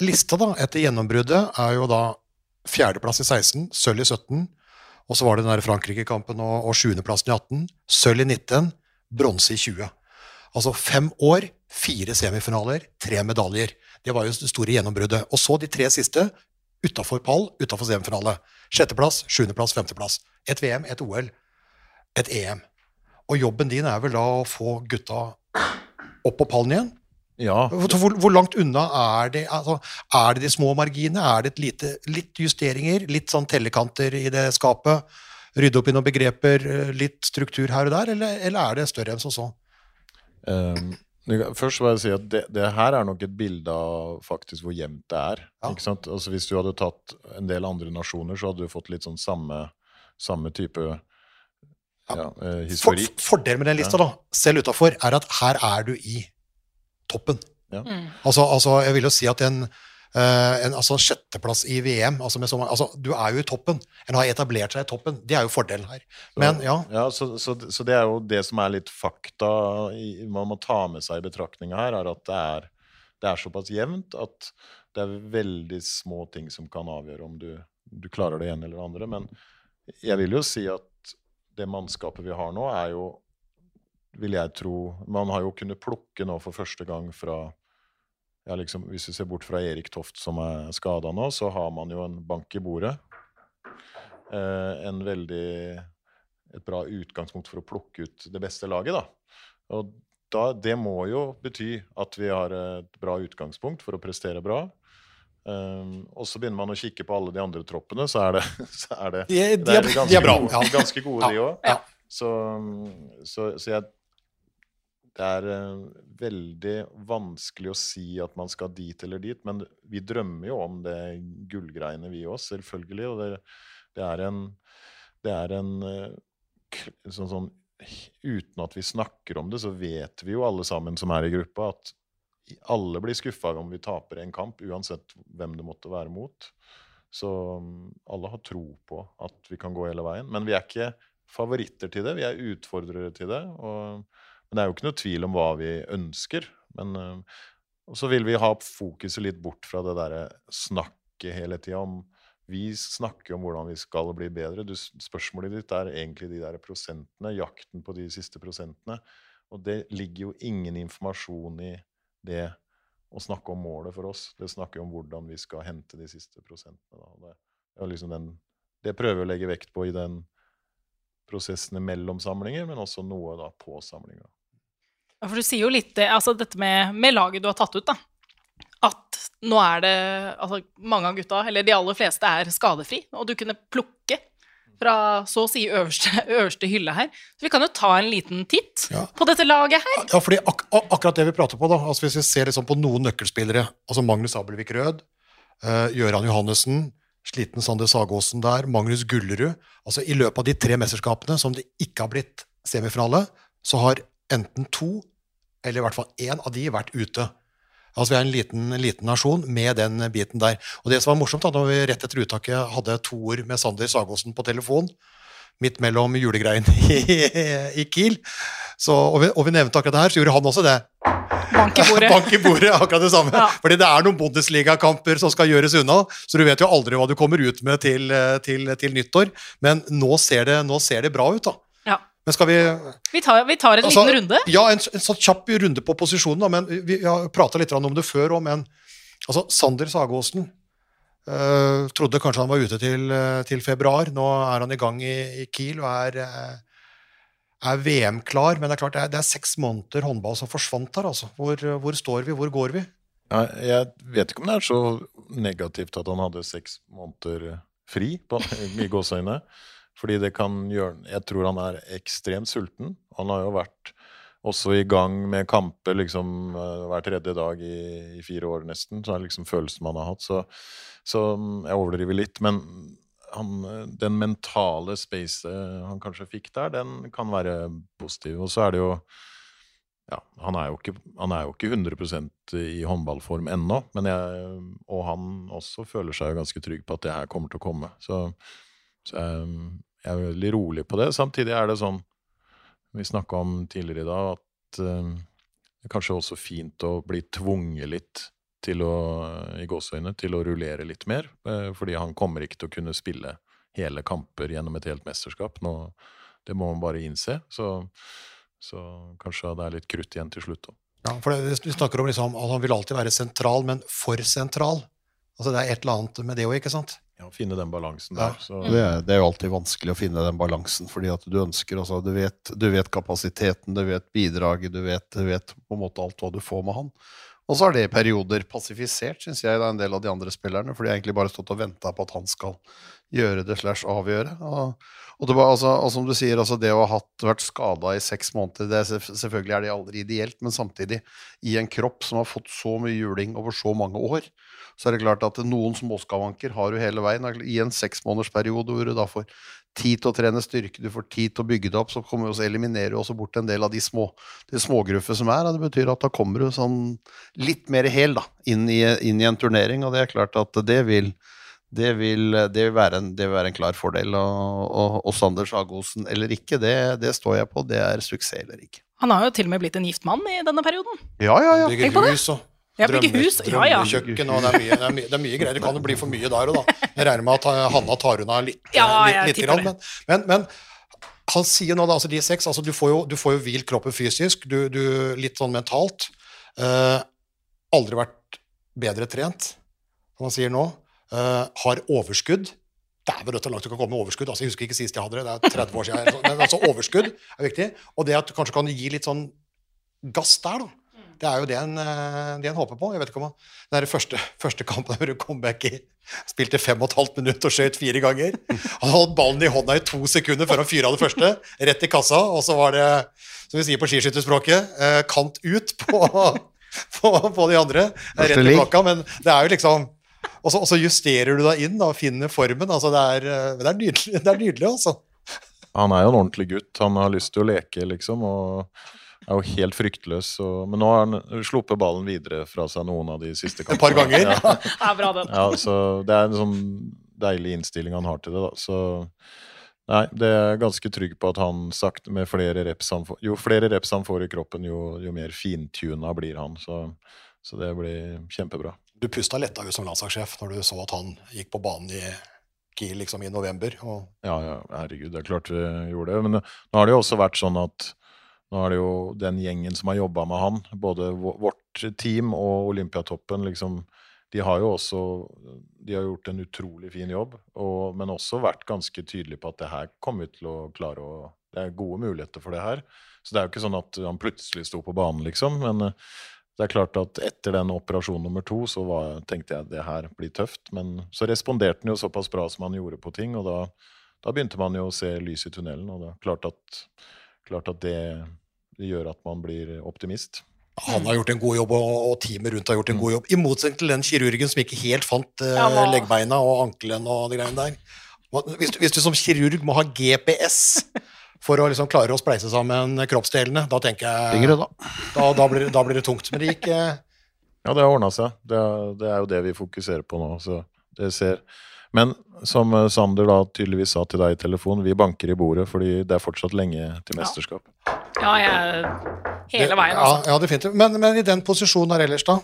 A: lista da, etter gjennombruddet er jo da fjerdeplass i 16, sølv i 17, og så var det den der Frankrike-kampen og, og sjuendeplassen i 18, sølv i 19, bronse i 20. Altså fem år, fire semifinaler, tre medaljer. Det var jo det store gjennombruddet. Og så de tre siste utafor pall, utafor semifinale. Sjetteplass, sjuendeplass, femteplass. Et VM, et OL, et EM. Og jobben din er vel da å få gutta opp på pallen igjen?
C: Ja,
A: Hvor, hvor, langt unna er det? Altså, er det de små marginene? Er det et lite, litt justeringer? Litt sånn tellekanter i det skapet? Rydde opp i noen begreper? eh, Litt struktur her og der? Eller, eller er det større enn som så?
C: Kan- først vil jeg si at det, det her er nok et bilde av faktisk hvor jevnt det er.
A: Ja.
C: Ikke sant? Altså Hvis du hadde tatt en del andre nasjoner, så hadde du fått litt sånn samme, samme type ja, eh,
A: For, fordelen med den lista, da, selv utafor, er at her er du i toppen.
B: Mm.
A: Altså, altså jeg vil jo si at en, en altså sjetteplass i VM altså med så altså, Du er jo i toppen. En har etablert seg i toppen. Det er jo fordelen her. Men ja,
C: Ja, så, så, så det er jo det som er litt fakta i, man må ta med seg i betraktninga her, er at det er, det er såpass jevnt at det er veldig små ting som kan avgjøre om du, du klarer det ene eller det andre. Men jeg vil jo si at det mannskapet vi har nå, er jo vil jeg tro Man har jo kunnet plukke nå for første gang fra ja, liksom, Hvis vi ser bort fra Erik Toft som er skada nå, så har man jo en bank i bordet. Eh, en veldig et bra utgangspunkt for å plukke ut det beste laget. Da. Og da, det må jo bety at vi har et bra utgangspunkt for å prestere bra. Um, og så begynner man å kikke på alle de andre troppene, så er det, [LAUGHS] så er det,
A: de, de,
C: det
A: er,
C: ganske,
A: de er bra. Ja.
C: ganske gode,
A: Ja,
C: de òg.
A: ja.
C: Så, så, så jeg Det er eh, veldig vanskelig å si at man skal dit eller dit, men vi drømmer jo om det gullgreiene, vi òg, selvfølgelig. Og det, det er en, det er en eh, sånn, sånn Uten at vi snakker om det, så vet vi jo alle sammen som er i gruppa, at alle blir skuffa om vi taper en kamp, uansett hvem det måtte være mot. Så mm, alle har tro på at vi kan gå hele veien. Men vi er ikke favoritter til det, vi er utfordrere til det. Og, men det er jo ikke noe tvil om hva vi ønsker. Men eh, så vil vi ha fokuset litt bort fra det derre snakket hele tida om Vi snakker om hvordan vi skal bli bedre. Du, spørsmålet ditt er egentlig de der prosentene, jakten på de siste prosentene. Og det ligger jo ingen informasjon i det å snakke om målet for oss. Det snakker om hvordan vi skal hente de siste prosentene. Det, liksom den, det prøver vi å legge vekt på i den prosessen mellom samlinger, men også noe da på samlinger.
B: For du sier jo litt altså dette med, med laget du har tatt ut, da. At nå er det altså Mange av gutta, eller de aller fleste, er skadefri. Og du kunne plukke fra så å si øverste, [LAUGHS] øverste hylle her. Så vi kan jo ta en liten titt
A: Ja.
B: på dette laget her.
A: Ja, fordi ak ak akkurat det vi prater på, da, altså hvis vi ser liksom på noen nøkkelspillere, altså Magnus Abelvik Rød, uh, Gøran Johannessen, sliten Sander Sagåsen der, Magnus Gullerud altså I løpet av de tre mesterskapene som det ikke har blitt semifinale, så har enten to, eller i hvert fall én av de, vært ute. Altså Vi er en liten, liten nasjon med den biten der. Og det som var morsomt, da, når vi rett etter uttaket hadde to ord med Sander Sagosen på telefon, midt mellom julegreiene [LAUGHS] i, i Kiel, så, og, vi, og vi nevnte akkurat det her, så gjorde han også det.
B: Bank i bordet. [LAUGHS]
A: Bank i bordet, akkurat det samme.
B: Ja.
A: Fordi det er noen Bundesliga-kamper som skal gjøres unna, så du vet jo aldri hva du kommer ut med til, til, til nyttår. Men nå ser, det, nå ser det bra ut, da. Men skal vi
B: Vi tar, vi tar en
A: Altså,
B: liten runde.
A: Ja, en, en sånn kjapp runde på posisjonen, da, men vi, vi har prata litt om det før òg, men altså, Sander Sagåsen øh, trodde kanskje han var ute til, eh, til februar. Nå er han i gang i, i Kiel og er, eh, er VM-klar. Men det er klart, det er, det er seks måneder håndball som forsvant her, altså. Hvor, hvor står vi? Hvor går vi?
C: Ja, jeg vet ikke om det er så negativt at han hadde seks måneder fri, på, i gåseøyne. Fordi det kan gjøre Jeg tror han er ekstremt sulten. Han har jo vært også i gang med kamper liksom eh, hver tredje dag i, i fire år nesten. Så det er liksom følelsen man har hatt. Så, så jeg overdriver litt. Men han, den mentale spacet han kanskje fikk der, den kan være positiv. Og så er det jo ja, han er jo ikke, er jo ikke 100% i håndballform ennå, men jeg, og han også føler seg jo ganske trygg på at det her kommer til å komme. Så, så jeg, jeg er veldig rolig på det. Samtidig er det sånn, vi snakka om tidligere i dag, at eh, det er kanskje også fint å bli tvunget litt til å, i gåseøyne, til å rullere litt mer. eh, fordi han kommer ikke til å kunne spille hele kamper gjennom et helt mesterskap. Nå, det må man bare innse. Så så kanskje det er litt krutt igjen til slutt òg.
A: Ja, for det, Vi snakker om liksom, at han vil alltid være sentral, men for sentral. Altså Det er et eller annet med det òg, ikke sant?
C: Ja, finne den balansen der. Ja,
D: Det er, det er jo alltid vanskelig å finne den balansen, fordi at du ønsker altså, du, vet, du vet kapasiteten, du vet bidraget, du vet, du vet på en måte alt hva du får med han. Og så har det i perioder pasifisert, syns jeg, da, en del av de andre spillerne, for de har egentlig bare stått og venta på at han skal gjøre det slash avgjøre. Og, og, det altså, og som du sier, altså det å ha hatt, vært skada i seks måneder, det er, selvfølgelig er det aldri ideelt, men samtidig, i en kropp som har fått så mye juling over så mange år, så er det klart at noen småskavanker har du hele veien. I en seksmånedersperiode hvor du da får tid til å trene styrke, du får tid til å bygge det opp, så kommer også eliminerer du også bort en del av de små de smågruffene som er. Og det betyr at da kommer du sånn litt mer hel da, inn i, inn i en turnering, og det er klart at det vil det vil, det, vil være en, det vil være en klar fordel. Og, og, og Sander Sagosen eller ikke, det, det står jeg på. Det er suksess eller ikke.
B: Han har jo til og med blitt en gift mann i denne perioden.
D: Ja, ja, ja.
B: Tenk på det. Ja, bygger hus, ja, ja.
A: drømmekjøkken, og det er, mye, det, er mye, det er mye greier. Det kan jo bli for mye der og da. Jeg regner med at eh, Hanna tar unna litt.
B: Ja,
A: litt, litt grann, men, men, men han sier nå, da, altså de seks, altså du får jo, du får jo hvilt kroppen fysisk, du, du, litt sånn mentalt. Eh, aldri vært bedre trent, som han sier nå. Eh, har overskudd. Dæven rødt og langt du kan komme med overskudd. altså Jeg husker ikke sist jeg hadde det, det er 30 år siden. [LAUGHS] Men altså overskudd er viktig. Og det at du kanskje kan gi litt sånn gass der, da. Det er jo det en, eh, det en håper på. Jeg vet ikke om han, Den første, [LAUGHS] første kampen der comeback i Spilte fem og et halvt minutt og skjøt fire ganger. Han holdt ballen i hånda i to sekunder før han fyra det første. Rett i kassa, og så var det, som vi sier på skiskytterspråket, eh, kant ut på, [LAUGHS] på, på de andre. Rett i
D: Artilleri.
A: men det er jo liksom og så, og så justerer du deg inn og finner formen. altså Det er, eh, det er nydelig, [LAUGHS] det er nydelig altså.
C: Han er jo en ordentlig gutt. Han har lyst til å leke, liksom. Og er jo helt fryktløs. Og, men nå har han sluppet ballen videre fra seg noen av de siste
A: Et par ganger. [LAUGHS]
C: Ja,
B: Det er bra, den.
C: ja, så det er en sånn deilig innstilling han har til det, da. Så nei, det er jeg ganske trygg på at han sagt med flere reps han får Jo flere reps han får i kroppen, jo, jo mer fintuna blir han. Så, så det blir kjempebra.
A: Du pusta letta ut som landslagssjef når du så at han gikk på banen i Kiel liksom i november. Og
C: Ja, ja, herregud, det er klart vi gjorde det. Men nå har det jo også vært sånn at nå er det jo den gjengen som har jobba med han, både vårt team og Olympiatoppen, liksom De har jo også De har gjort en utrolig fin jobb, og, men også vært ganske tydelige på at det her kommer vi til å klare å Det er gode muligheter for det her. Så det er jo ikke sånn at han plutselig sto på banen, liksom. Men det er klart at etter den operasjon nummer to, så var, tenkte jeg det her blir tøft. Men så responderte han jo såpass bra som han gjorde på ting, og da, da begynte man jo å se lys i tunnelen. Og det er klart at, klart at det gjør at man blir optimist.
A: han har gjort en god jobb, og, teamet rundt har gjort en god jobb. I motsetning til den kirurgen som ikke helt fant
B: Ja,
A: leggbeina og ankelen og de greiene der. Hvis du, hvis du som kirurg må ha GPS for å liksom klare å spleise sammen kroppsdelene, da tenker jeg
D: Yngre, da.
A: da, da, blir, da blir det tungt. Men det gikk eh,
C: Ja, det har ordna seg. Det, er- det er jo det vi fokuserer på nå. Så det ser. Men som eh, Sander da tydeligvis sa til deg i telefon, vi banker i bordet fordi det er fortsatt lenge til mesterskap.
B: Ja, jeg Hele veien, altså.
A: Ja, ja definitivt. Men, men i den posisjonen her ellers, da?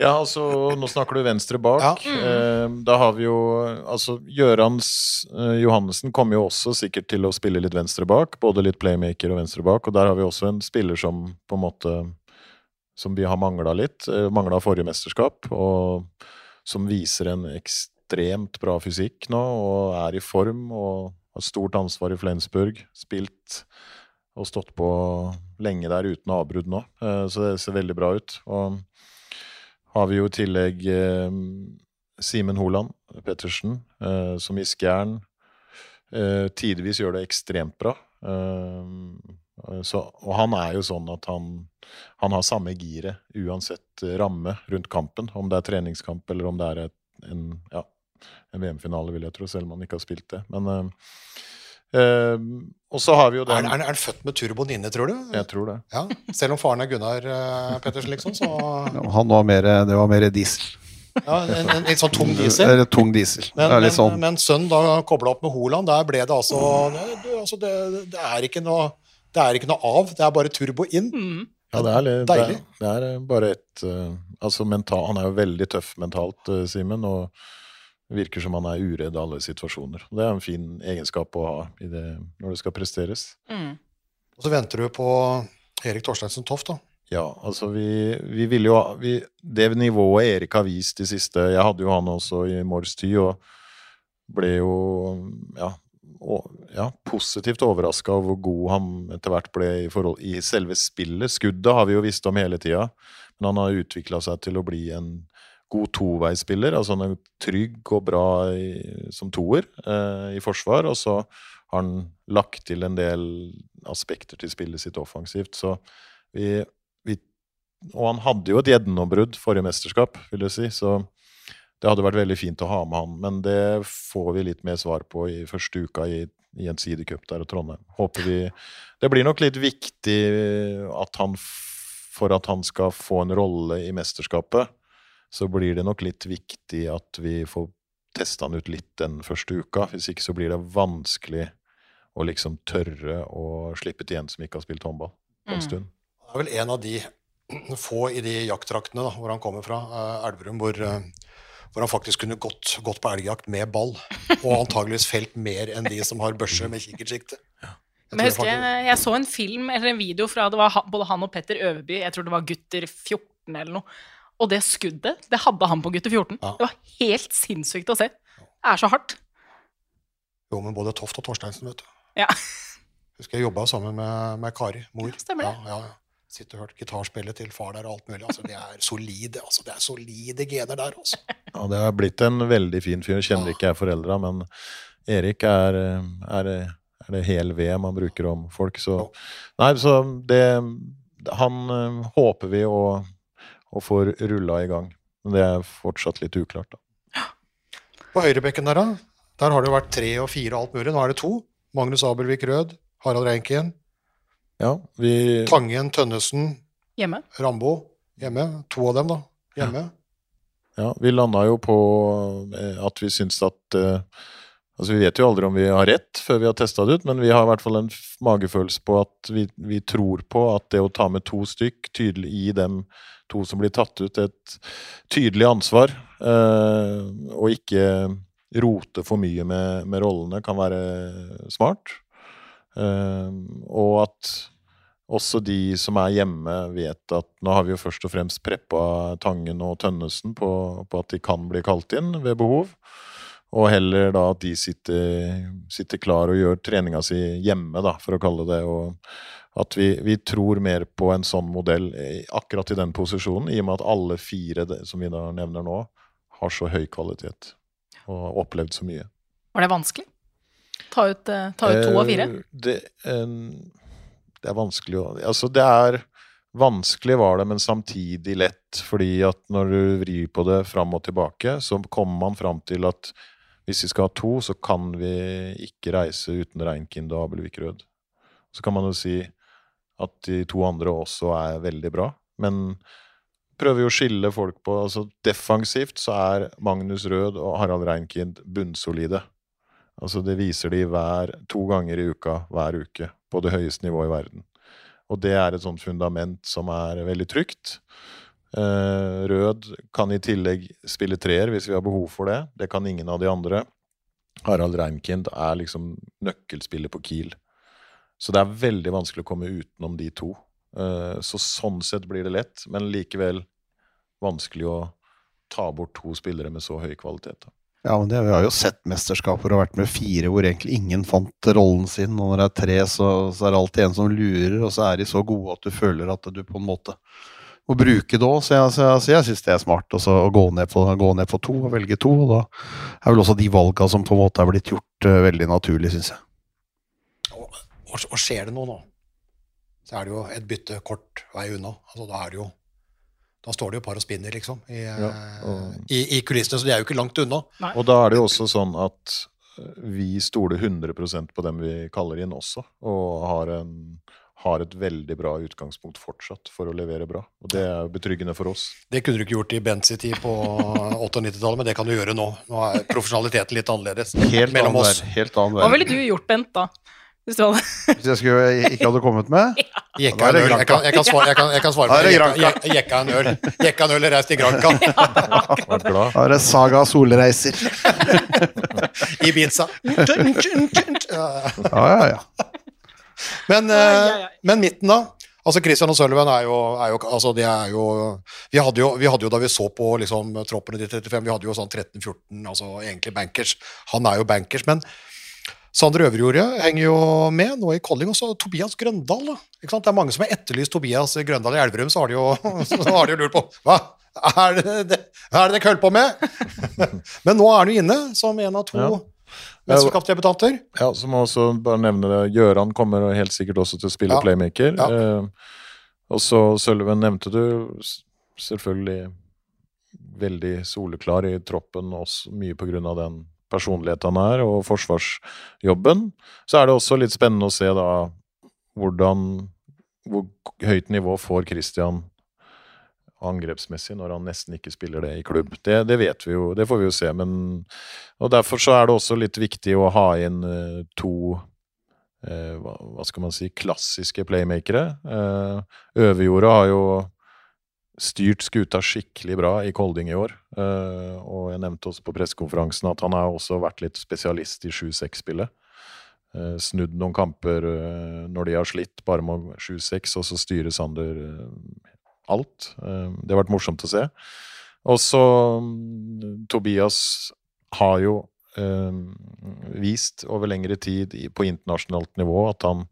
C: Ja, altså, nå snakker du venstre bak.
A: Ja.
C: Eh, da har vi jo Altså, Gjørans eh, Johannessen kommer jo også sikkert til å spille litt venstre bak. Både litt playmaker og venstre bak. Og der har vi også en spiller som på en måte Som vi har mangla litt. Eh, mangla forrige mesterskap. Og som viser en ekstremt bra fysikk nå, og er i form og har stort ansvar i Flensburg. Spilt og stått på lenge der uten avbrudd nå. Eh, Så det ser veldig bra ut. Og har vi jo i tillegg eh, Simen Holand Pettersen, eh, som i Skjern tidvis gjør det ekstremt bra. Så, og han er jo sånn at han, han har samme giret uansett ramme rundt kampen. Om det er treningskamp eller om det er et, en, ja, en VM-finale, vil jeg tro, selv om han ikke har spilt det. Men Og så har vi jo den
A: er, er han født med turboen inne, tror du?
C: Jeg tror det.
A: Ja, Selv om faren er Gunnar uh, Pettersen, liksom, så
D: Ja, Han var mer, det var mer diesel.
A: ja, en, en litt sånn tung diesel.
D: Tung diesel.
A: Men,
D: det er litt
A: men,
D: sånn.
A: men sønnen da kobla opp med Holand, der ble det altså, det, altså det, det, er ikke noe, det er ikke noe av, det er bare turbo inn.
B: Mm.
C: Ja, det er, litt, det, er, det er eh, bare et eh, Altså mental, Han er jo veldig tøff mentalt, uh, Simen, og virker som han er uredd i alle situasjoner. Det er en fin egenskap å ha i det, når det skal presteres.
B: Mm.
A: Og så venter du på Erik Torsteinsen Toft, da.
C: Ja, altså vi, vi ville jo ha vi, Det nivået Erik har vist de siste Jeg hadde jo han også i Mors Ty, og ble jo ja, og, ja positivt overraska over hvor god han etter hvert ble i, forhold, i selve spillet. Skuddet har vi jo visst om hele tida, men han har utvikla seg til å bli en god toveispiller. Altså han er trygg og bra i, som toer eh, i forsvar, og så har han lagt til en del aspekter til spillet sitt offensivt. Så vi, vi Og han hadde jo et gjennombrudd forrige mesterskap, vil jeg si. Så det hadde vært veldig fint å ha med han. Men det får vi litt mer svar på i første uka i, en sidecup der i Trondheim. Håper vi Det blir nok litt viktig at han for at han skal få en rolle i mesterskapet, så blir det nok litt viktig at vi får testa han ut litt den første uka. Hvis ikke så blir det vanskelig å liksom tørre å slippe til en som ikke har spilt håndball på en
B: Mm.
C: stund.
A: Det er vel en av de [CLEARS THROAT] få i de jakttraktene hvor han kommer fra, eh, Elverum, hvor, eh, hvor han faktisk kunne gått, gått på elgjakt med ball. Og antageligvis felt mer enn de som har børse med kikkertsikte. Jeg
B: Men jeg husker
A: faktisk-
B: jeg, jeg så en film eller en video fra det var både han og Petter Øverby, jeg tror det var gutter 14 eller noe. Og det skuddet, det hadde han på gutter 14.
A: Ja.
B: Det var helt sinnssykt å se. Det er så hardt.
A: Jo, men både Toft og Torsteinsen, vet du.
B: Ja.
A: Husker jeg jobba sammen med, med Kari, mor.
B: Stemmer det.
A: Ja, ja, Sitter og hørt gitarspillet til far der og alt mulig. Altså, det er solide altså, det er solide gener der, altså. [LAUGHS]
C: Ja, det har blitt en veldig fin fyr. Kjenner ikke jeg foreldra, men Erik er, er, er det hel ved man bruker om folk. Så Nei, så det Han eh, håper vi å, å får rulla i gang. Men det er fortsatt litt uklart, da.
A: På høyrebekken der, da? Der har det jo vært tre og fire og alt mulig. Nå er det to. Magnus Abelvik Rød, Harald Reinken,
C: Ja, vi
A: Tangen Tønnesen,
B: Hjemme.
A: Rambo hjemme. To av dem, da. Hjemme.
C: Ja, vi landa jo på eh, at vi syns at uh, Altså, vi vet jo aldri om vi har rett før vi har testa det ut, men vi har i hvert fall en magefølelse på at vi, vi tror på at det å ta med to stykk, tydelig i dem to som blir tatt ut, et tydelig ansvar, eh, og ikke rote for mye med, med rollene, kan være smart. Eh, og at også de som er hjemme, vet at nå har vi jo først og fremst preppa Tangen og Tønnesen på, på at de kan bli kalt inn ved behov. Og heller da at de sitter, sitter klar og gjør treninga si hjemme, da, for å kalle det. Og at vi, vi tror mer på en sånn modell akkurat i den posisjonen, i og med at alle fire som vi da nevner nå, har så høy kvalitet. Og opplevd så mye.
B: Var det vanskelig? Ta ut, eh, ta ut to av fire?
C: Eh, Det, det er vanskelig å Altså, det er Vanskelig var det, men samtidig lett. Fordi at når du vrir på det fram og tilbake, så kommer man fram til at hvis vi skal ha to, så kan vi ikke reise uten Reinkind og Abelvik Rød. Så kan man jo si at de to andre også er veldig bra, men prøver jo å skille folk på altså Defensivt så er Magnus Rød og Harald Reinkind bunnsolide. Altså Det viser de hver, to ganger i uka hver uke på det høyeste nivået i verden. Og det er et sånt fundament som er veldig trygt. Eh, Rød kan i tillegg spille treer hvis vi har behov for det. Det kan ingen av de andre. Harald Reinkind er liksom nøkkelspiller på Kiel. Så det er veldig vanskelig å komme utenom de to. Eh, Så sånn sett blir det lett, men likevel vanskelig å ta bort to spillere med så høy kvalitet.
D: Ja, men det, Vi har jo sett mesterskaper og vært med fire hvor egentlig ingen fant rollen sin. Og når det er tre, så, så er det alltid en som lurer, og så er de så gode at du føler at du på en måte må bruke det òg. Så jeg, så jeg, jeg syns det er smart også, å gå ned, på, gå ned på to og velge to. Og da er vel også de valga som på en måte er blitt gjort eh, veldig naturlig, syns jeg.
A: Og, og, skjer det noe nå, så er det jo et bytte kort vei unna. Altså, da er det jo da står det jo par og spinner, liksom, i,
C: Ja,
A: eh,
C: og-
A: i, i kulissene, så de er jo ikke langt unna.
C: Og da er det jo også sånn at eh, vi stoler 100% på dem vi kaller inn også, og har, en, har et veldig bra utgangspunkt fortsatt for å levere bra. Og det er betryggende for oss.
A: Det kunne du ikke gjort i Bents tid på [LAUGHS] 98-tallet, men det kan du gjøre nå. Nå er profesjonaliteten litt annerledes
D: Helt
A: mellom
D: annen
A: oss.
D: Helt annen
B: Hva ville du gjort, Bent, da? Hvis du hadde
D: Hvis jeg skulle, ikke hadde kommet med? [LAUGHS]
A: Jekka en øl. Jeg kan, jeg kan svare, jeg kan, jeg kan svare. Jekka, en øl. Jekka en øl og reist til Granca. [LAUGHS]
D: Da er det Saga Solreiser. [LAUGHS]
A: Ibiza.
D: Ja, ja, ja.
A: Men, eh, men midten, da? Altså Christian og Sullivan er jo, er jo, altså de er jo vi, hadde jo vi hadde jo da vi så på liksom, troppene de 35, vi hadde jo sånn 13-14, altså egentlig bankers. Han er jo bankers, men Sander Øverjordet henger jo med nå i Colling, og så Tobias Grøndal. Da. Ikke sant? Det er mange som har etterlyst Tobias Grøndal i Elverum, så har de jo, [LAUGHS] har de jo lurt på hva er det, det, er det dere holder på med? [LAUGHS] Men nå er han jo inne som en av to
C: Ja.
A: mesterskapsdebutanter.
C: Ja, så må jeg også bare nevne det. Gjøran kommer helt sikkert også til å spille
A: Ja.
C: playmaker.
A: Ja.
C: Eh, og så Sølven nevnte du. Selvfølgelig veldig soleklar i troppen, også mye av den personligheten han er, og forsvarsjobben. Så er det også litt spennende å se da hvordan Hvor høyt nivå får Christian angrepsmessig når han nesten ikke spiller det i klubb. Det, det vet vi jo, det får vi jo se. Men, og derfor så er det også litt viktig å ha inn eh, to eh, hva skal man si klassiske playmakere. Eh, Øverjorda har jo styrt skuta skikkelig bra i Kolding i år. Eh, og jeg nevnte også på pressekonferansen at han har også vært litt spesialist i 7-6-spillet. Eh, snudd noen kamper eh, når de har slitt, bare med 7-6, og så styrer Sander alt. Det har vært morsomt å se. Og så mm, Tobias har jo vist over lengre tid på internasjonalt nivå at han,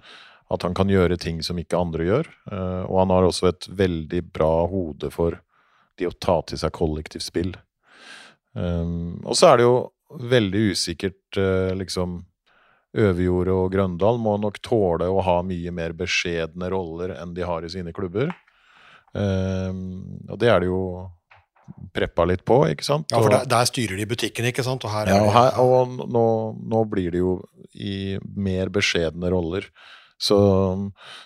C: at han kan gjøre ting som ikke andre gjør. Eh, og han har også et veldig bra hode for de å ta til seg kollektivt spill. Um, og så er det jo veldig usikkert, eh, liksom Øverjordet og Grøndal må nok tåle å ha mye mer beskjedne roller enn de har i sine klubber. Um, og det er det jo preppa litt på, ikke sant?
A: Ja, for der, der styrer de butikken, ikke sant? Og her er
C: ja, og, her, og nå, nå blir det jo i mer beskjedne roller. Så,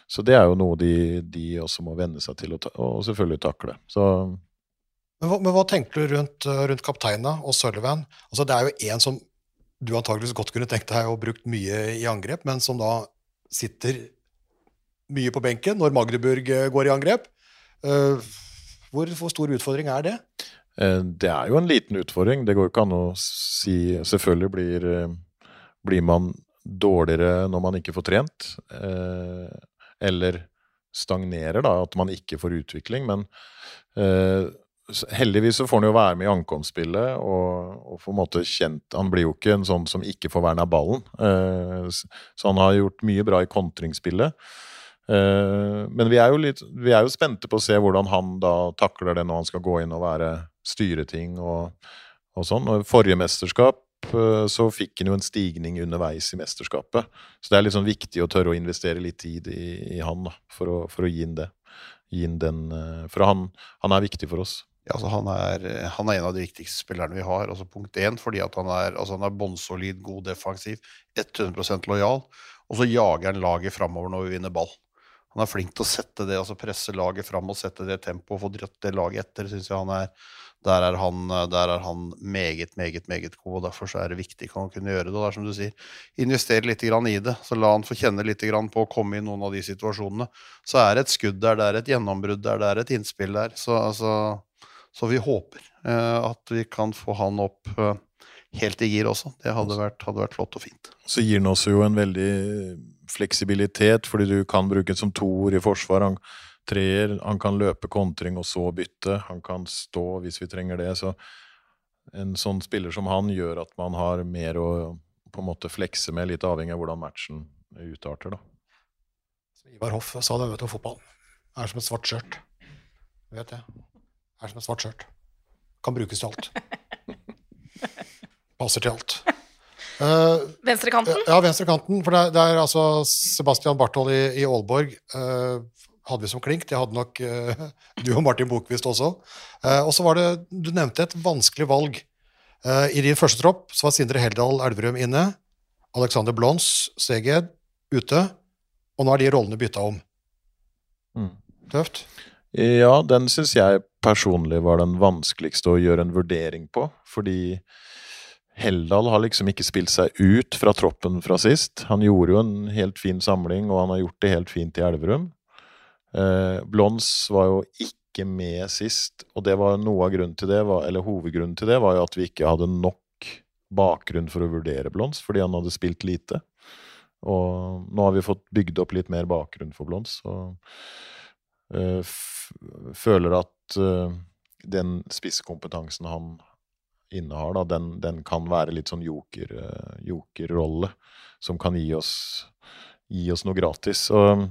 C: så det er jo noe de, de også må venne seg til ta, og selvfølgelig takle. Så
A: Men hva, men hva tenker du rundt, uh, rundt kapteina og Sullivan? Altså, det er jo en som du antakeligvis godt kunne tenkt deg å brukt mye i angrep, men som da sitter mye på benken når Magdeburg uh, går i angrep. Uh, hvor, hvor stor utfordring er det?
C: eh, det er jo en liten utfordring. Det går ikke an å si Selvfølgelig blir, eh, blir man dårligere når man ikke får trent. Eh, eller stagnerer, da, at man ikke får utvikling. Men eh, heldigvis så får han jo være med i ankomstspillet og, og på en måte kjent Han blir jo ikke en sånn som ikke får være nær ballen. Eh, så han har gjort mye bra i kontringsspillet. Men vi er, jo litt, vi er jo spente på å se hvordan han da takler det når han skal gå inn og være styreting og, og sånn. Og Forrige mesterskap så fikk han jo en stigning underveis i mesterskapet. Så det er sånn viktig å tørre å investere litt tid i, i han da, for å, for å gi inn det. Gi inn den, eh, for han, han er viktig for oss.
D: Ja, altså han, er, han er en av de viktigste spillerne vi har. Altså punkt én fordi han er, altså er bånnsolid, god defensiv, 100% lojal. Og så jager han laget framover når vi vinner ball. han er flink til å sette det, altså presse laget fram og sette det tempoet og få dratt det laget etter. Synes jeg han er, der, er han, der er han meget, meget meget god, og derfor er det viktig å kunne gjøre det. Og det er som du sier, investere litt i det. Så la han få kjenne litt på å komme i noen av de situasjonene. Så er det et skudd der, det er et gjennombrudd der, det er et innspill der. Så, altså, så vi håper eh, at vi kan få han opp eh, helt i gir også. Det hadde vært, hadde vært flott og fint.
C: Så gir han også jo en veldig fleksibilitet, fordi du kan bruke den som toer i forsvar. Han, treer, han kan løpe kontring og så bytte. Han kan stå hvis vi trenger det. Så en sånn spiller som han gjør at man har mer å på en måte flekse med, litt avhengig av hvordan matchen utarter. da.
A: Ivar Hoff sa det vet du, om fotball. Er som et svart skjørt. Du vet det. Er som et svart skjørt. Kan brukes til alt. Passer til alt. Uh,
B: Venstrekanten?
A: Ja, venstrekanten. For det, er- det er altså Sebastian Barthold i, i Aalborg uh, hadde vi som klink. Det hadde nok uh, [LAUGHS] du og Martin Bokvist også. Uh, og så var det Du nevnte et vanskelig valg. Uh, I din første tropp så var Sindre Heldal Elverum inne. Alexander Blons, Seged, ute. Og nå er de rollene bytta om.
C: Mm.
A: Tøft.
C: Ja, den syns jeg personlig var den vanskeligste å gjøre en vurdering på, fordi Heldal har liksom ikke spilt seg ut fra troppen fra sist. Han gjorde jo en helt fin samling, og han har gjort det helt fint i Elverum. Eh, var jo ikke med sist, og det var noe av grunnen til det, eller hovedgrunnen til det, var jo at vi ikke hadde nok bakgrunn for å vurdere Blons, fordi han hadde spilt lite. Og nå har vi fått bygd opp litt mer bakgrunn for Blons. og eh, føler at eh, den spisskompetansen han innehar, da, den, den kan være litt sånn joker, eh, jokerrolle, som kan gi oss, gi oss noe gratis. Og,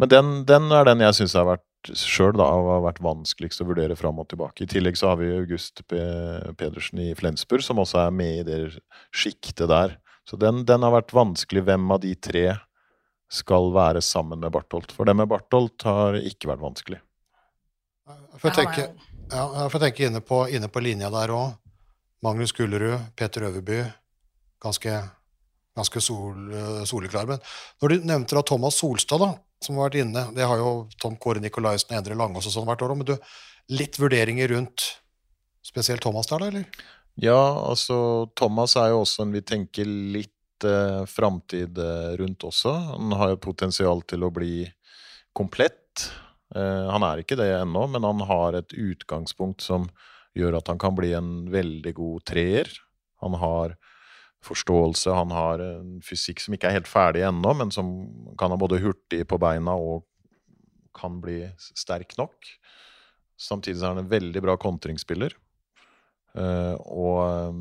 C: men den, den er den jeg syns har vært sjøl har vært vanskeligst å vurdere fram og tilbake. I tillegg så har vi August P Pedersen i Flensburg, som også er med i det sjiktet der. Så den, den har vært vanskelig. Hvem av de tre skal være sammen med Bartholt? For det med Bartholt har ikke vært vanskelig.
A: Jeg
B: får
A: tenke, ja, tenker inne, på, inne på linja der òg. Magnus Gullerud, Peter Øverby. Ganske, ganske sol, soleklar. Men når du nevnte da Thomas Solstad, da, som har vært inne Det har jo Tom Kåre Nikolaisen og Endre Langås og sånn hvert år òg. Men du, litt vurderinger rundt spesielt Thomas der, da, eller?
C: Ja, altså Thomas er jo også en vi tenker litt eh, framtid eh, rundt også. Han har jo potensial til å bli komplett. Eh, han er ikke det ennå, men han har et utgangspunkt som gjør at han kan bli en veldig god treer. Han har forståelse, han har en fysikk som ikke er helt ferdig ennå, men som kan ha både hurtig på beina og kan bli sterk nok. Samtidig er han en veldig bra kontringsspiller. Eh, og eh,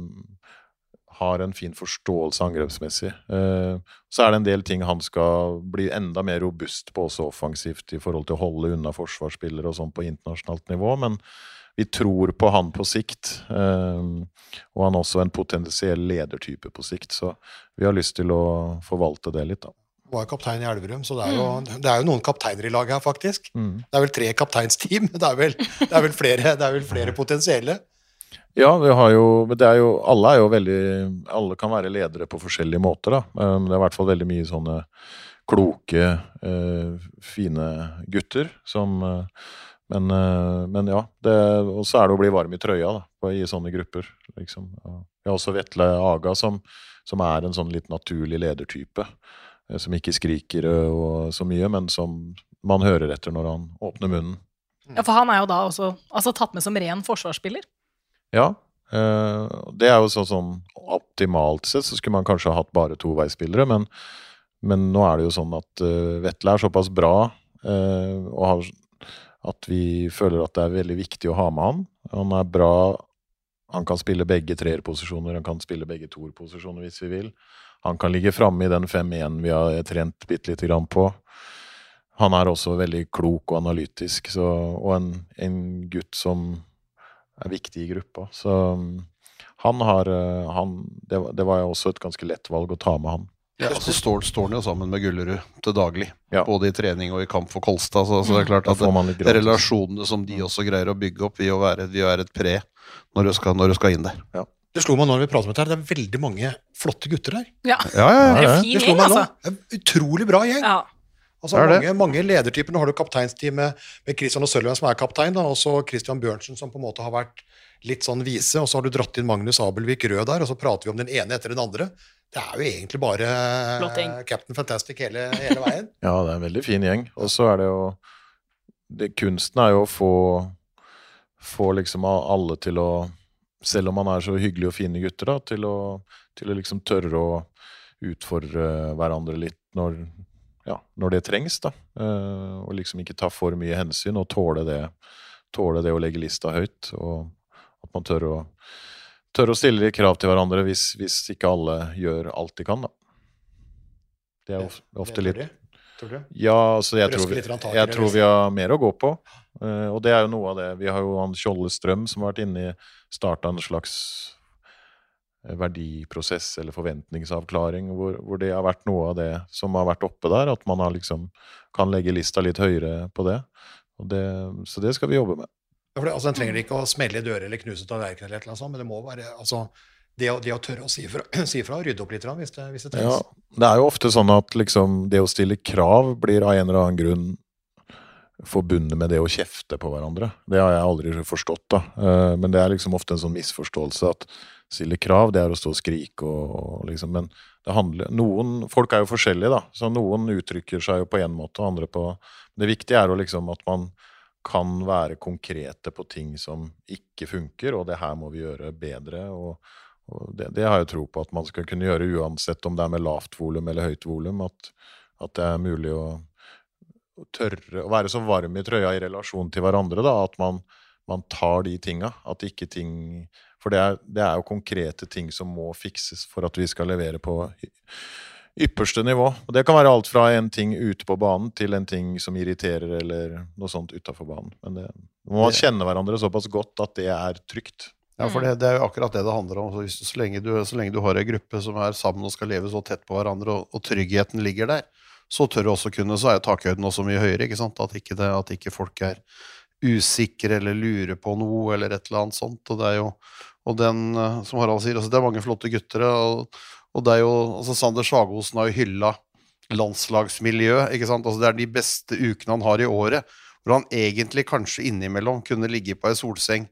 C: har en fin forståelse angrepsmessig. Eh, så er det en del ting han skal bli enda mer robust på også offensivt i forhold til å holde unna forsvarsspillere og sånn på internasjonalt nivå, men vi tror på han på sikt. og han er også en potensiell ledertype på sikt, så vi har lyst til å forvalte det litt, da.
A: Var jo kaptein i Elverum, så det er jo, det er jo noen kapteiner i laget her, faktisk.
C: Mm.
A: Det er vel tre kapteinsteam. Det er vel, det er vel, flere, det er vel flere potensielle.
C: Ja, vi har jo, det er jo Alle er jo veldig Alle kan være ledere på forskjellige måter, da. Men det er i hvert fall veldig mye sånne kloke, eh, fine gutter som eh, men, eh, men ja. Og så er det å bli varm i trøya da, på- i sånne grupper. Liksom. Vi har også Vetle Aga, som, som er en sånn litt naturlig ledertype. eh, Som ikke skriker eh, og så mye, men som man hører etter når han åpner munnen.
B: Ja, for han er jo da også altså, tatt med som ren forsvarsspiller.
C: Ja. det er jo sånn sånn optimalt sett så skulle man kanskje ha hatt bare toveispillere, men, men nå er det jo sånn at Vetle er såpass bra og har, at vi føler at det er veldig viktig å ha med han. Han er bra Han kan spille begge treerposisjoner, han kan spille begge toerposisjoner hvis vi vil. Han kan ligge framme i den 5-1 vi har trent bitte lite grann på. Han er også veldig klok og analytisk, så, og en, en gutt som er viktig i gruppa. Så um, han har uh, han, det, det var også et ganske lett valg å ta med han.
D: Ja, så står, står han jo sammen med Gullerud til daglig,
C: Ja.
D: både i trening og i kamp for Kolstad. Så, så det er klart at det, relasjonene som de også greier å bygge opp, vil jo være, vil være et pre når du, skal, når du skal inn der.
A: Det slo meg når vi pratet om dette, her, det er veldig mange flotte gutter der.
B: Ja,
D: Ja, ja,
B: det er en fin gjeng, altså.
A: Det er utrolig bra gjeng.
B: Ja.
A: Altså,
D: Det det.
A: mange, mange ledertyper. Nå har du kapteinsteamet med Christian og Sølven som er kaptein, da, og så Christian Bjørnsen som på en måte har vært litt sånn vise, og så har du dratt inn Magnus Abelvik Rød der, og så prater vi om den ene etter den andre. Det er jo egentlig bare
B: Plotting.
A: Captain Fantastic hele, hele veien. [LAUGHS]
C: Ja, det er en veldig fin gjeng. Og så er det jo det, Kunsten er jo å få, få liksom alle til å Selv om man er så hyggelige og fine gutter, da, til å, til å liksom tørre å utfordre hverandre litt når, ja, når det trengs. da. Eh, og liksom ikke ta for mye hensyn, og tåle det, tåle det å legge lista høyt. Og at man tør å, tør å stille krav til hverandre hvis, hvis ikke alle gjør alt de kan. da. Det er of, ofte
A: Det
C: litt
A: tror du?
C: Ja, altså jeg, tror vi, jeg tror vi har mer å gå på. Uh, og det er jo noe av det. Vi har jo han Skjolde Strøm som har vært inne i starta en slags eh, verdiprosess eller forventningsavklaring, hvor, hvor det har vært noe av det som har vært oppe der. At man har liksom kan legge lista litt høyere på det. Det så det skal vi jobbe med.
A: For det, altså, Den trenger ikke å smelle i dører eller knuse tallerkener, eller annet sånt, men det må være altså, det, å, det å tørre å si fra, [CLEARS THROAT] si og rydde opp litt hvis det, hvis det
C: Ja, det er jo ofte sånn at liksom det å stille krav blir av en eller annen grunn forbundet med det å kjefte på hverandre. Det har jeg aldri forstått, da. Eh, Men det er liksom ofte en sånn misforståelse at stille krav, det er å stå og skrike og, og liksom Men det handler Noen Folk er jo forskjellige, da. Så noen uttrykker seg jo på én måte, og andre på Det viktige er jo liksom at man kan være konkrete på ting som ikke funker, og det her må vi gjøre bedre. og det, det har jeg tro på at man skal kunne gjøre uansett om det er med lavt volum eller høyt volum. At, at det er mulig å, å tørre å være så varm i trøya i relasjon til hverandre. da, At man, man tar de tinga. At ikke ting For det er, det er jo konkrete ting som må fikses for at vi skal levere på ypperste nivå. Og Det kan være alt fra en ting ute på banen til en ting som irriterer, eller noe sånt utafor banen. Men det, må man kjenne hverandre såpass godt at det er trygt.
D: Ja, for det, det er jo akkurat det det handler om. Så, så, lenge du, så lenge du har ei gruppe som er sammen og skal leve så tett på hverandre, og, og tryggheten ligger der, så tør du også kunne, så er jo takhøyden også mye høyere. ikke sant? At ikke, det, at ikke folk er usikre eller lurer på noe eller et eller annet sånt. Og det er jo, og den, eh, som Harald sier, altså, det er mange flotte gutter. Og, og det er jo, altså Sander Sagosen har jo hylla landslagsmiljø. ikke sant? Altså Det er de beste ukene han har i året, hvor han egentlig kanskje innimellom kunne ligge på ei solseng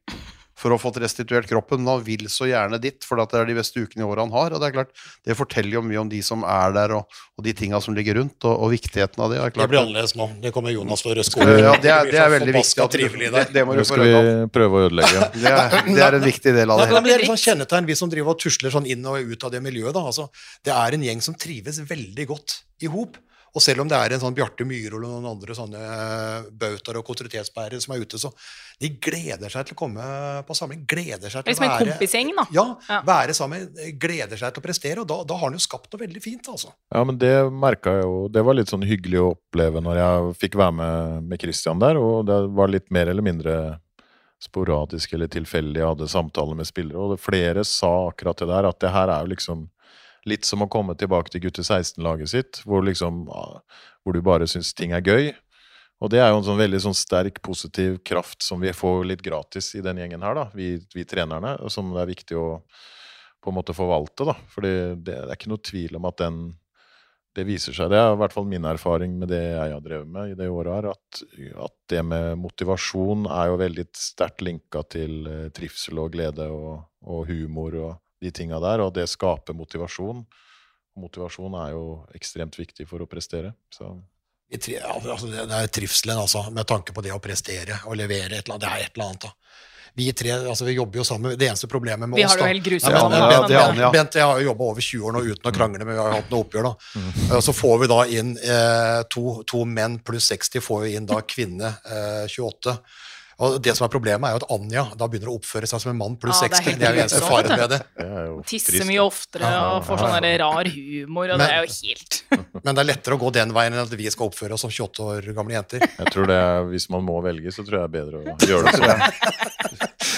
D: for å ha fått restituert kroppen, men han vil så gjerne dit, for det er de beste ukene i året han har. Og det er klart, det forteller jo mye om de som er der, og, og de tinga som ligger rundt, og, og viktigheten av det. er
A: Det blir annerledes nå. Det kommer Jonas til å røske
D: Ja, det er, det er veldig viktig. At du, det, det må du
C: Det skal vi prøve å ødelegge. [LAUGHS]
D: Det er, det er en viktig del av det
A: men
D: hele.
A: det er et sånn kjennetegn, vi som driver og tusler sånn inn og ut av det miljøet. da, altså, Det er en gjeng som trives veldig godt i hop. Og selv om det er en sånn Bjarte Myhrvold og noen andre sånne eh, bautaer og kontinuitetsbærere som er ute, så de gleder seg til å komme på samling. Gleder seg til
B: liksom
A: å
B: en
A: være
B: kompisgjeng, da.
A: Ja,
B: Ja.
A: være sammen. Gleder seg til å prestere. Og da, da har han jo skapt noe veldig fint, altså.
C: Ja, men det merka jeg jo Det var litt sånn hyggelig å oppleve når jeg fikk være med med Christian der, og det var litt mer eller mindre sporadisk eller tilfeldig. Jeg hadde samtaler med spillere, og flere sa akkurat det der, at det her er jo liksom litt som å komme tilbake til gutte 16-laget sitt, hvor liksom hvor du bare syns ting er gøy. Og det er jo en sånn veldig sånn sterk, positiv kraft som vi får litt gratis i den gjengen her, da, vi, vi trenerne, som det er viktig å på en måte forvalte, da. For det, det er ikke noe tvil om at den det viser seg, det er i hvert fall min erfaring med det jeg har drevet med i det året her, at, at det med motivasjon er jo veldig sterkt linka til eh, trivsel og glede og, og humor og de tinga der, og det skaper motivasjon. Motivasjon er jo ekstremt viktig for å prestere. Så
A: Vi altså, det er trivselen, altså, med tanke på det å prestere og levere et eller annet. Det er et eller annet, da. Vi tre altså, vi jobber jo sammen. Det eneste problemet med
B: Vi
A: oss
B: har det jo helt grusomt
A: Ja, men,
D: ja.
A: Bent jeg har jo jobba over 20 år nå uten å krangle, men vi har jo hatt noe oppgjør, da. Og så får vi da inn eh, to, to menn pluss 60, får vi inn da kvinne eh, 28. Og det som er problemet, er jo at Anja da begynner å oppføre seg som en mann pluss
B: Ja, det er
A: 60.
B: helt
A: Det er jo eneste faren med det.
C: det er [LAUGHS]
B: Tisser mye oftere
C: Ja,
B: og får sånn rar humor, og
A: Men-
B: det er jo helt [LAUGHS]
A: Men det er lettere å gå den veien enn at vi skal oppføre oss som 28 år gamle jenter.
C: Jeg tror det er, Hvis man må velge, så tror jeg det er bedre å [LAUGHS] gjøre det sånn.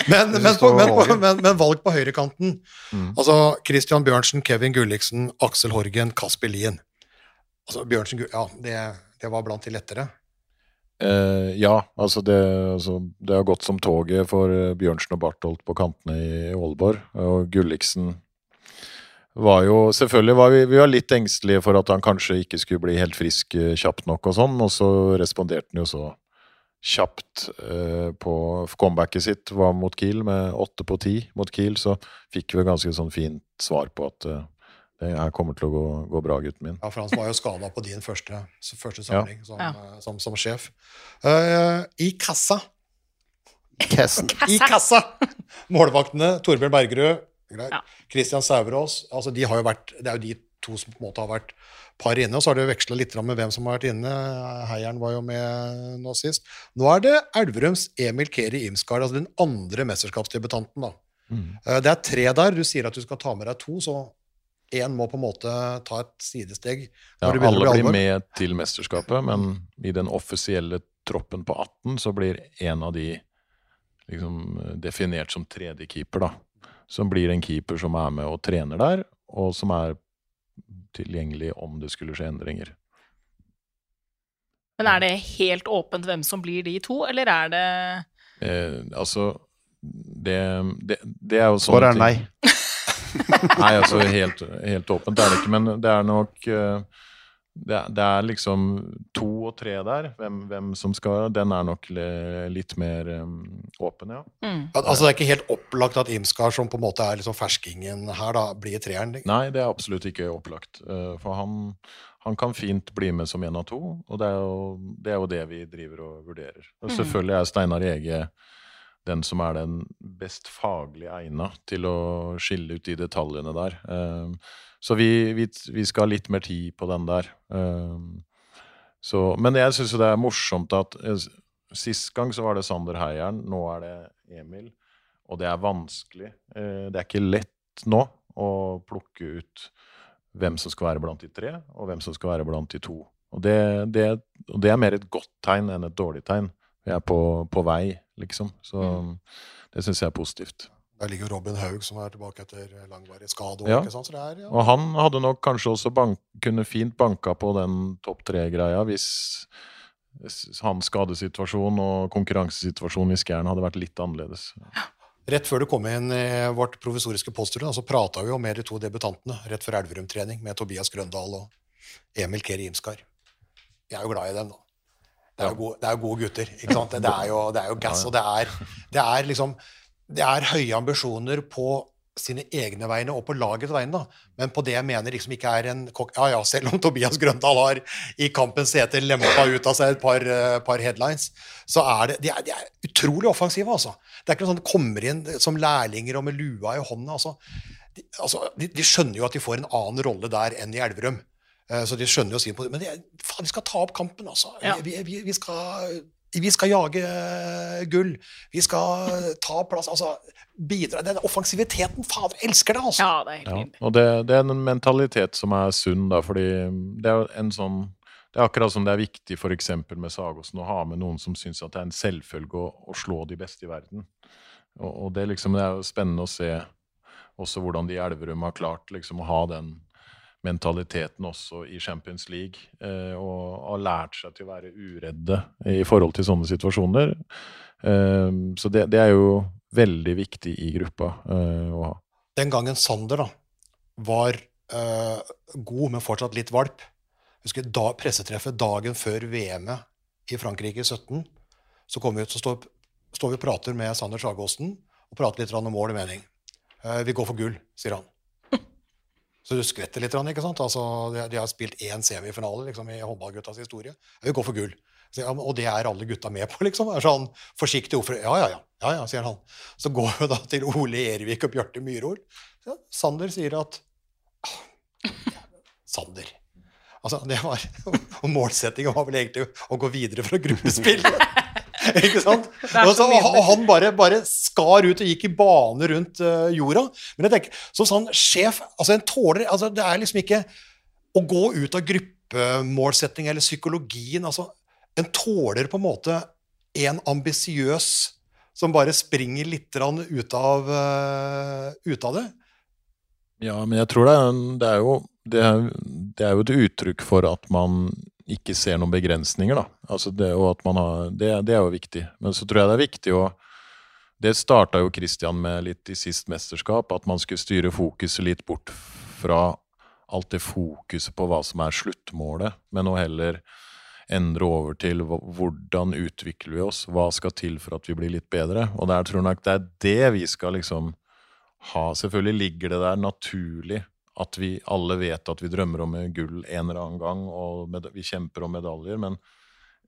A: Men, men, på, men, men, men valg på høyrekanten.
C: Mm.
A: Altså Christian Bjørnsen, Kevin Gulliksen, Aksel Horgen, Kasper Lien. Altså Bjørnsen, ja, det, det var blant de lettere.
C: Eh, ja, altså det, altså det har gått som toget for eh, Bjørnsen og Bartholt på kantene i Aalborg. Og Gulliksen var jo Selvfølgelig var vi, vi var litt engstelige for at han kanskje ikke skulle bli helt frisk eh, kjapt nok og sånn, og så responderte han jo så kjapt eh, på comebacket sitt var mot Kiel med åtte på ti mot Kiel, så fikk vi ganske sånn fint svar på at eh, det kommer til å gå, gå bra, gutten min.
A: Ja, for han var jo skada på din første, første samling som,
B: Ja.
A: eh, som, som sjef. Uh, I kassa
D: Kassen. [LAUGHS]
A: I kassa! Målvaktene Torbjørn Bergerud, Kristian
B: Ja.
A: Christian Sauerås. Altså, de har jo vært, det er jo de to som på en måte har vært par inne. Og så har det veksla litt med hvem som har vært inne. Heieren var jo med nå sist. Nå er det Elverums Emil Keri Imsgaard, altså den andre mesterskapsdebutanten. da. Eh, Det er tre der. Du sier at du skal ta med deg to, så én må på en måte ta et sidesteg.
C: Ja, alle blir
A: alvor.
C: med til mesterskapet, men i den offisielle troppen på 18 så blir en av de liksom definert som tredje keeper, da. Som blir en keeper som er med og trener der, og som er tilgjengelig om det skulle skje endringer.
B: Men er det helt åpent hvem som blir de to, eller er det
C: Eh, altså det, det, det er jo sånn
D: Svaret er nei. [LAUGHS] [LAUGHS]
C: Nei, altså helt, helt åpent er det ikke, men det er nok eh, det, er- det er liksom to og tre der. Hvem, hvem som skal Den er nok litt mer eh, åpen, ja.
B: mm.
A: Altså, det er ikke helt opplagt at Imskar, som på en måte er liksom ferskingen her, da, blir treeren.
C: Nei, det er absolutt ikke opplagt. eh, For han, han kan fint bli med som en av to, og det er jo det, er jo det vi driver og vurderer. Og
B: Mhm.
C: selvfølgelig er Steinar Ege den som er den best faglig egna til å skille ut de detaljene der. Eh, Så vi, vi, vi skal ha litt mer tid på den der. Eh, Så, men jeg syns jo det er morsomt at eh, Sist gang så var det Sander Heieren, nå er det Emil. Og det er vanskelig. Eh, Det er ikke lett nå å plukke ut hvem som skal være blant de tre, og hvem som skal være blant de to. Og det, det, det er mer et godt tegn enn et dårlig tegn. Vi er på, på vei, liksom. Så det syns jeg er positivt.
A: Der ligger jo Robin Haug, som er tilbake etter langvarig skade.
C: Ja.
A: Ikke sant? Så det er, ja.
C: Og han hadde nok kanskje også bank, kunne fint banka på den topp tre-greia hvis hvis hans skadesituasjon og konkurransesituasjon i Skjern hadde vært litt annerledes.
A: Rett før du kom inn i vårt provisoriske poststudio, så prata vi jo med de to debutantene rett før Elverum-trening, med Tobias Grøndal og Emil Keri Imskar. Jeg er jo glad i dem, da. Det er jo gode, det er gode gutter. ikke sant? Det er jo, det er jo gass, og det er, det er liksom Det er høye ambisjoner på sine egne vegne og på lagets vegne, da. Men på det jeg mener liksom ikke er en kokk... Ja ja, selv om Tobias Grøndal har i kampens hete lempa ut av seg et par, eh, par headlines, så er det de er, de er utrolig offensive, altså. Det er ikke noe sånn de kommer inn som lærlinger og med lua i hånda. altså. De, altså, de, de skjønner jo at de får en annen rolle der enn i Elverum. Eh, Så de skjønner jo sin Men det, faen, vi skal ta opp kampen, altså.
B: Ja.
A: Vi, vi, vi, skal, vi skal jage eh, gull. Vi skal ta plass. Altså, bidra. Den offensiviteten, fader, elsker det, altså.
B: Ja, det er helt
C: Ja, og det, det er en mentalitet som er sunn, da, fordi det er en sånn det er akkurat som det er viktig for eksempel med Sagosen å ha med noen som syns at det er en selvfølge å, å slå de beste i verden. Og, og det, liksom, det er jo spennende å se også hvordan de i Elverum har klart liksom, å ha den mentaliteten også i Champions League. Eh, og har lært seg til å være uredde i forhold til sånne situasjoner. Eh, så det, det er jo veldig viktig i gruppa eh, å ha.
A: Den gangen Sander da, var god, men fortsatt litt valp Husker da, pressetreffet dagen før VM-et i Frankrike i 17. Så kommer vi ut, så står, står vi og prater med Sander Sagåsen og prater litt om mål og mening. Vi går for gull, sier han. Så du skvetter litt, ikke sant? Altså, de, har spilt én semifinale liksom, i håndballguttas historie. Vi går for gull. Og det er alle gutta med på, [LAUGHS] liksom. Er sånn forsiktig ordfører. Ja, ja, ja, ja, ja, sier han. Så går vi da til Ole Ervik og Bjarte Myrhol. Ja, Sander sier at «Ah, Sander. Altså, det var, og [LAUGHS] målsettingen var vel egentlig å gå videre fra gruppespill. [LAUGHS] Ikke sant?
B: er
A: Og,
B: så
A: så, og, han bare, bare skar ut og gikk i bane rundt uh, jorda. Men jeg tenker, som sånn sjef altså en tåler, altså Det er liksom ikke å gå ut av gruppemålsetting eller psykologien. altså En tåler på en måte en ambisiøs som bare springer litt ut av, uh, ut av det.
C: Ja, men jeg tror det er, det er jo det er, det er jo et uttrykk for at man ikke ser noen begrensninger, da. Altså det, har, det, det er jo viktig. Men så tror jeg det er viktig å Det starta jo Christian med litt i sist mesterskap, at man skulle styre fokuset litt bort fra alt det fokuset på hva som er sluttmålet, men å heller endre over til hvordan utvikler vi oss, hva skal til for at vi blir litt bedre. Og der tror jeg nok det er det vi skal liksom ha. Selvfølgelig ligger det der naturlig at vi alle vet at vi drømmer om gull en eller annen gang, og med, vi kjemper om medaljer, men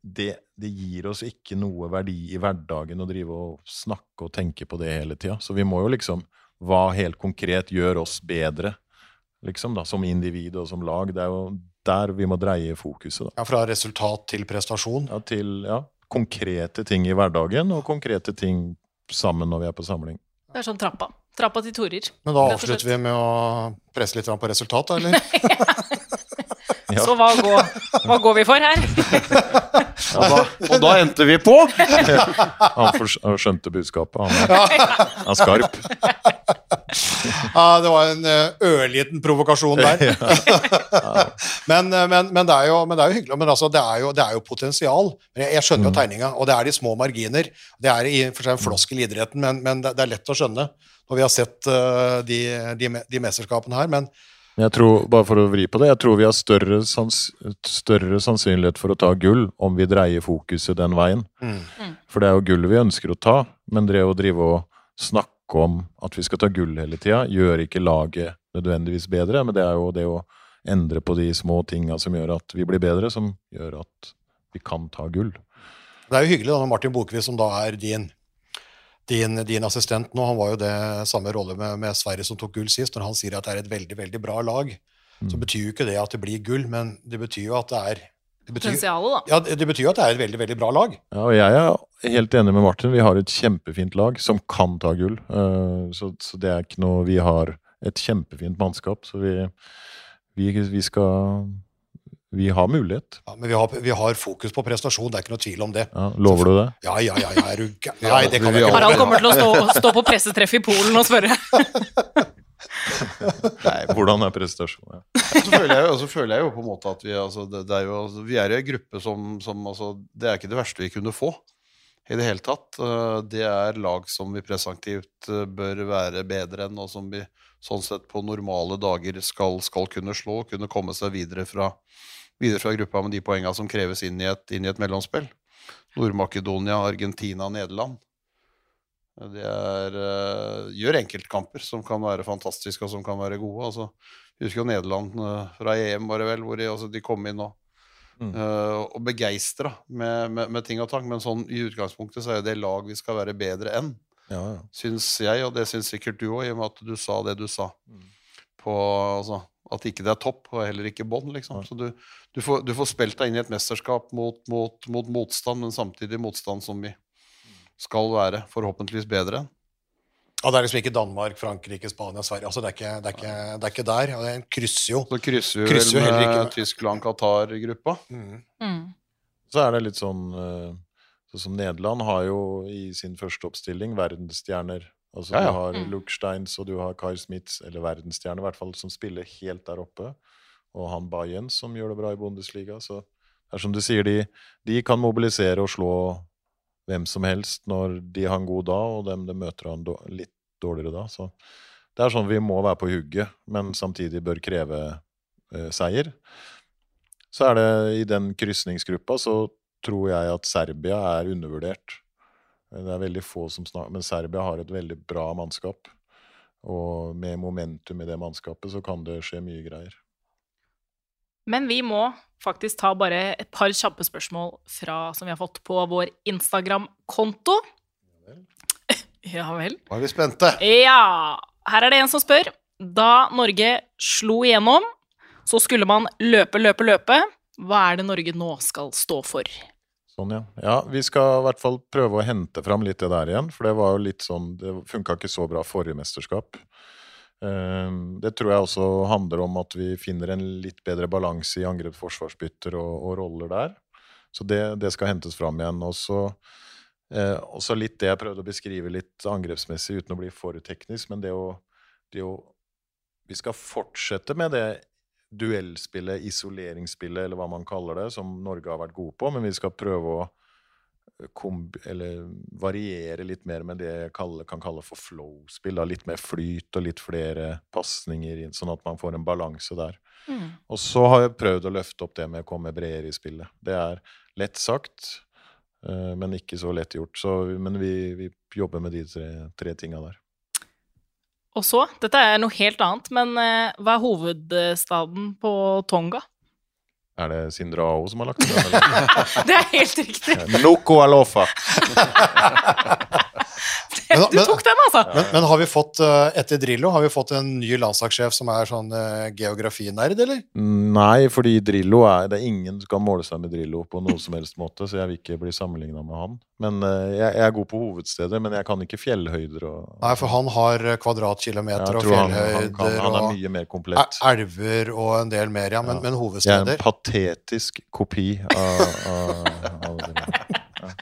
C: det, det gir oss ikke noe verdi i hverdagen å drive og snakke og tenke på det hele tida. Så vi må jo liksom Hva helt konkret gjør oss bedre, liksom, da, som individ og som lag? Det er jo der vi må dreie fokuset, da.
A: Ja, fra resultat til prestasjon.
C: Ja, til ja, konkrete ting i hverdagen, og konkrete ting sammen når vi er på samling.
B: Det er sånn trappa. Trappa til Torer.
A: Men da avslutter vi med å presse litt på resultatet eller? [LAUGHS] [LAUGHS]
C: Ja.
B: Så hva går, hva går vi for her? [LAUGHS]
D: Ja, da, og da endte vi på! [LAUGHS]
C: Han skjønte budskapet. Han er, han er skarp. [LAUGHS]
A: Ja, det var en eh, ørliten provokasjon der. men, eh, men, men, det er jo, men det er jo hyggelig. Men altså, det, er jo, det er jo potensial. Men jeg, jeg skjønner jo
C: Mm.
A: tegninga, og det er de små marginer. Det er i for seg en floskel i idretten, men, men det, det er lett å skjønne når vi har sett eh, de, de, de mesterskapene her. Men
C: Jeg tror, bare for å vri på det, jeg tror vi har større, sans, større sannsynlighet for å ta gull om vi dreier fokuset den veien.
A: mm,
C: For det er jo gull vi ønsker å ta, men det å drive og snakke om at vi skal ta gull hele tida, gjør ikke laget nødvendigvis bedre, men det er jo det å endre på de små tinga som gjør at vi blir bedre, som gjør at vi kan ta gull.
A: det er jo hyggelig da når Martin Bokvist, som da er din, din, din assistent nå, han var jo det samme rolle med, med Sverige som tok gull sist, når han sier at det er et veldig, veldig bra lag, så
C: Mm.
A: betyr jo ikke det at det blir gull, men det betyr jo at det er det betyr,
B: Potensialet, da.
A: ja, det det betyr jo at det er et veldig, veldig bra lag.
C: Ja, og jeg er helt enig med Martin. Vi har et kjempefint lag som kan ta gull. Eh, Så, så det er ikke noe Vi har et kjempefint mannskap, så vi, vi, vi skal Vi har mulighet.
A: Ja, men vi har, vi har fokus på prestasjon, det er ikke noe tvil om det.
C: Ja, lover du det?
A: Ja, ja, ja, ja er du gæren? Nei, det kan
D: vi-
A: jeg ikke.
B: Harald kommer til å stå, stå på pressetreff i Polen og spørre. [LAUGHS]
C: Nei, hvordan er prestasjonen? Ja.
D: Så føler jeg, jo- så føler jeg jo på en måte at vi, altså, det, det er jo, altså, vi er i en gruppe som, som altså, Det er ikke det verste vi kunne få i det hele tatt. Eh, Det er lag som vi presumptivt eh, bør være bedre enn, og som vi sånn sett på normale dager skal, skal kunne slå, kunne komme seg videre fra, videre fra gruppa med de poengene som kreves inn i et, inn i et mellomspill. Nord-Makedonia, Argentina, Nederland. Det er, uh, gjør enkeltkamper som kan være fantastiske og som kan være gode. Altså, jeg husker jo Nederland uh, fra EM, var det vel, hvor de, altså, de kom inn og,
C: Mm.
D: Uh, og begeistra med, med, med ting og tang. Men sånn i utgangspunktet så er det lag vi skal være bedre enn,
C: Ja, ja.
D: syns jeg, og det syns sikkert du òg, i og med at du sa det du sa.
C: Mm.
D: På, altså, at ikke det er topp, og heller ikke bånn. Liksom.
C: Ja.
D: Så du, du, får, du får spilt deg inn i et mesterskap mot, mot, mot motstand, men samtidig motstand som vi skal være forhåpentligvis bedre enn.
A: Ja, det er liksom ikke Danmark, Frankrike, Spania, Sverige. Altså, det, er ikke, det, er ikke, det er ikke der. Ja, Det krysser jo.
D: Så krysser vi
A: Krysser
D: vel med
A: med-
D: Tyskland-Qatar-gruppa.
A: Mm.
B: Mm.
C: Så er det litt sånn eh, Sånn som Nederland har jo i sin første oppstilling verdensstjerner. Altså
D: Ja, ja.
C: Du har
B: Mm.
C: Luke Steins og du har Kai Smith, eller verdensstjerne i hvert fall, som spiller helt der oppe. Og han Bayern som gjør det bra i Bundesliga. Så det er som du sier, de, de kan mobilisere og slå hvem som helst når de har en god dag, og dem de møter han en litt dårligere da. Så det er sånn vi må være på hugget, men samtidig bør kreve eh, seier. Så er det i den krysningsgruppa så tror jeg at Serbia er undervurdert. Det er veldig få som snakker, men Serbia har et veldig bra mannskap. Og med momentum i det mannskapet så kan det skje mye greier.
B: Men vi må faktisk ta bare et par kjappe spørsmål fra, som vi har fått på vår Instagram-konto. Ja vel. [LAUGHS]
D: Da er vi spente.
B: Ja, her er det en som spør. Da Norge slo igjennom, så skulle man løpe, løpe, løpe. Hva er det Norge nå skal stå for?
C: Sånn, ja. Ja, vi skal i hvert fall prøve å hente fram litt det der igjen, for det var jo litt sånn Det funka ikke så bra forrige mesterskap. Ehm, Det tror jeg også handler om at vi finner en litt bedre balanse i angrep-forsvarsbytter og, og roller der. Så det, det skal hentes fram igjen. Og så eh, også litt det jeg prøvde å beskrive litt angrepsmessig uten å bli for teknisk, men det å, det å Vi skal fortsette med det duellspillet, isoleringsspillet, eller hva man kaller det, som Norge har vært gode på, men vi skal prøve å eller variere litt mer med det jeg kan kalle for flow-spill. Litt mer flyt og litt flere pasninger sånn at man får en balanse der.
B: Mm.
C: Og så har jeg prøvd å løfte opp det med å komme bredere i spillet. Det er lett sagt, eh, men ikke så lett gjort. Så, men vi, vi jobber med de tre, tre tinga der.
B: Og så, dette er noe helt annet, men eh, hva er hovedstaden på Tonga?
C: Er det Sindre Ao som har lagt den? [LAUGHS]
B: Det er helt riktig!
C: Noko Alofa. [LAUGHS]
A: Men-
B: Du tok den, altså!
A: Men, men har vi fått, eh, etter Drillo, har vi fått en ny landslagssjef som er sånn eh, geografinerd, eller?
C: Nei, fordi Drillo er Det er ingen som kan måle seg med Drillo på noen som helst måte, så jeg vil ikke bli sammenligna med han. Men eh, jeg, jeg er god på hovedsteder, men jeg kan ikke fjellhøyder og
A: Nei, for han har kvadratkilometer og
C: fjellhøyder han, han, kan, han er mye mer komplett.
A: elver og en del mer, ja. Men,
C: Ja.
A: men
C: Jeg er en patetisk kopi av, av, av Drillo.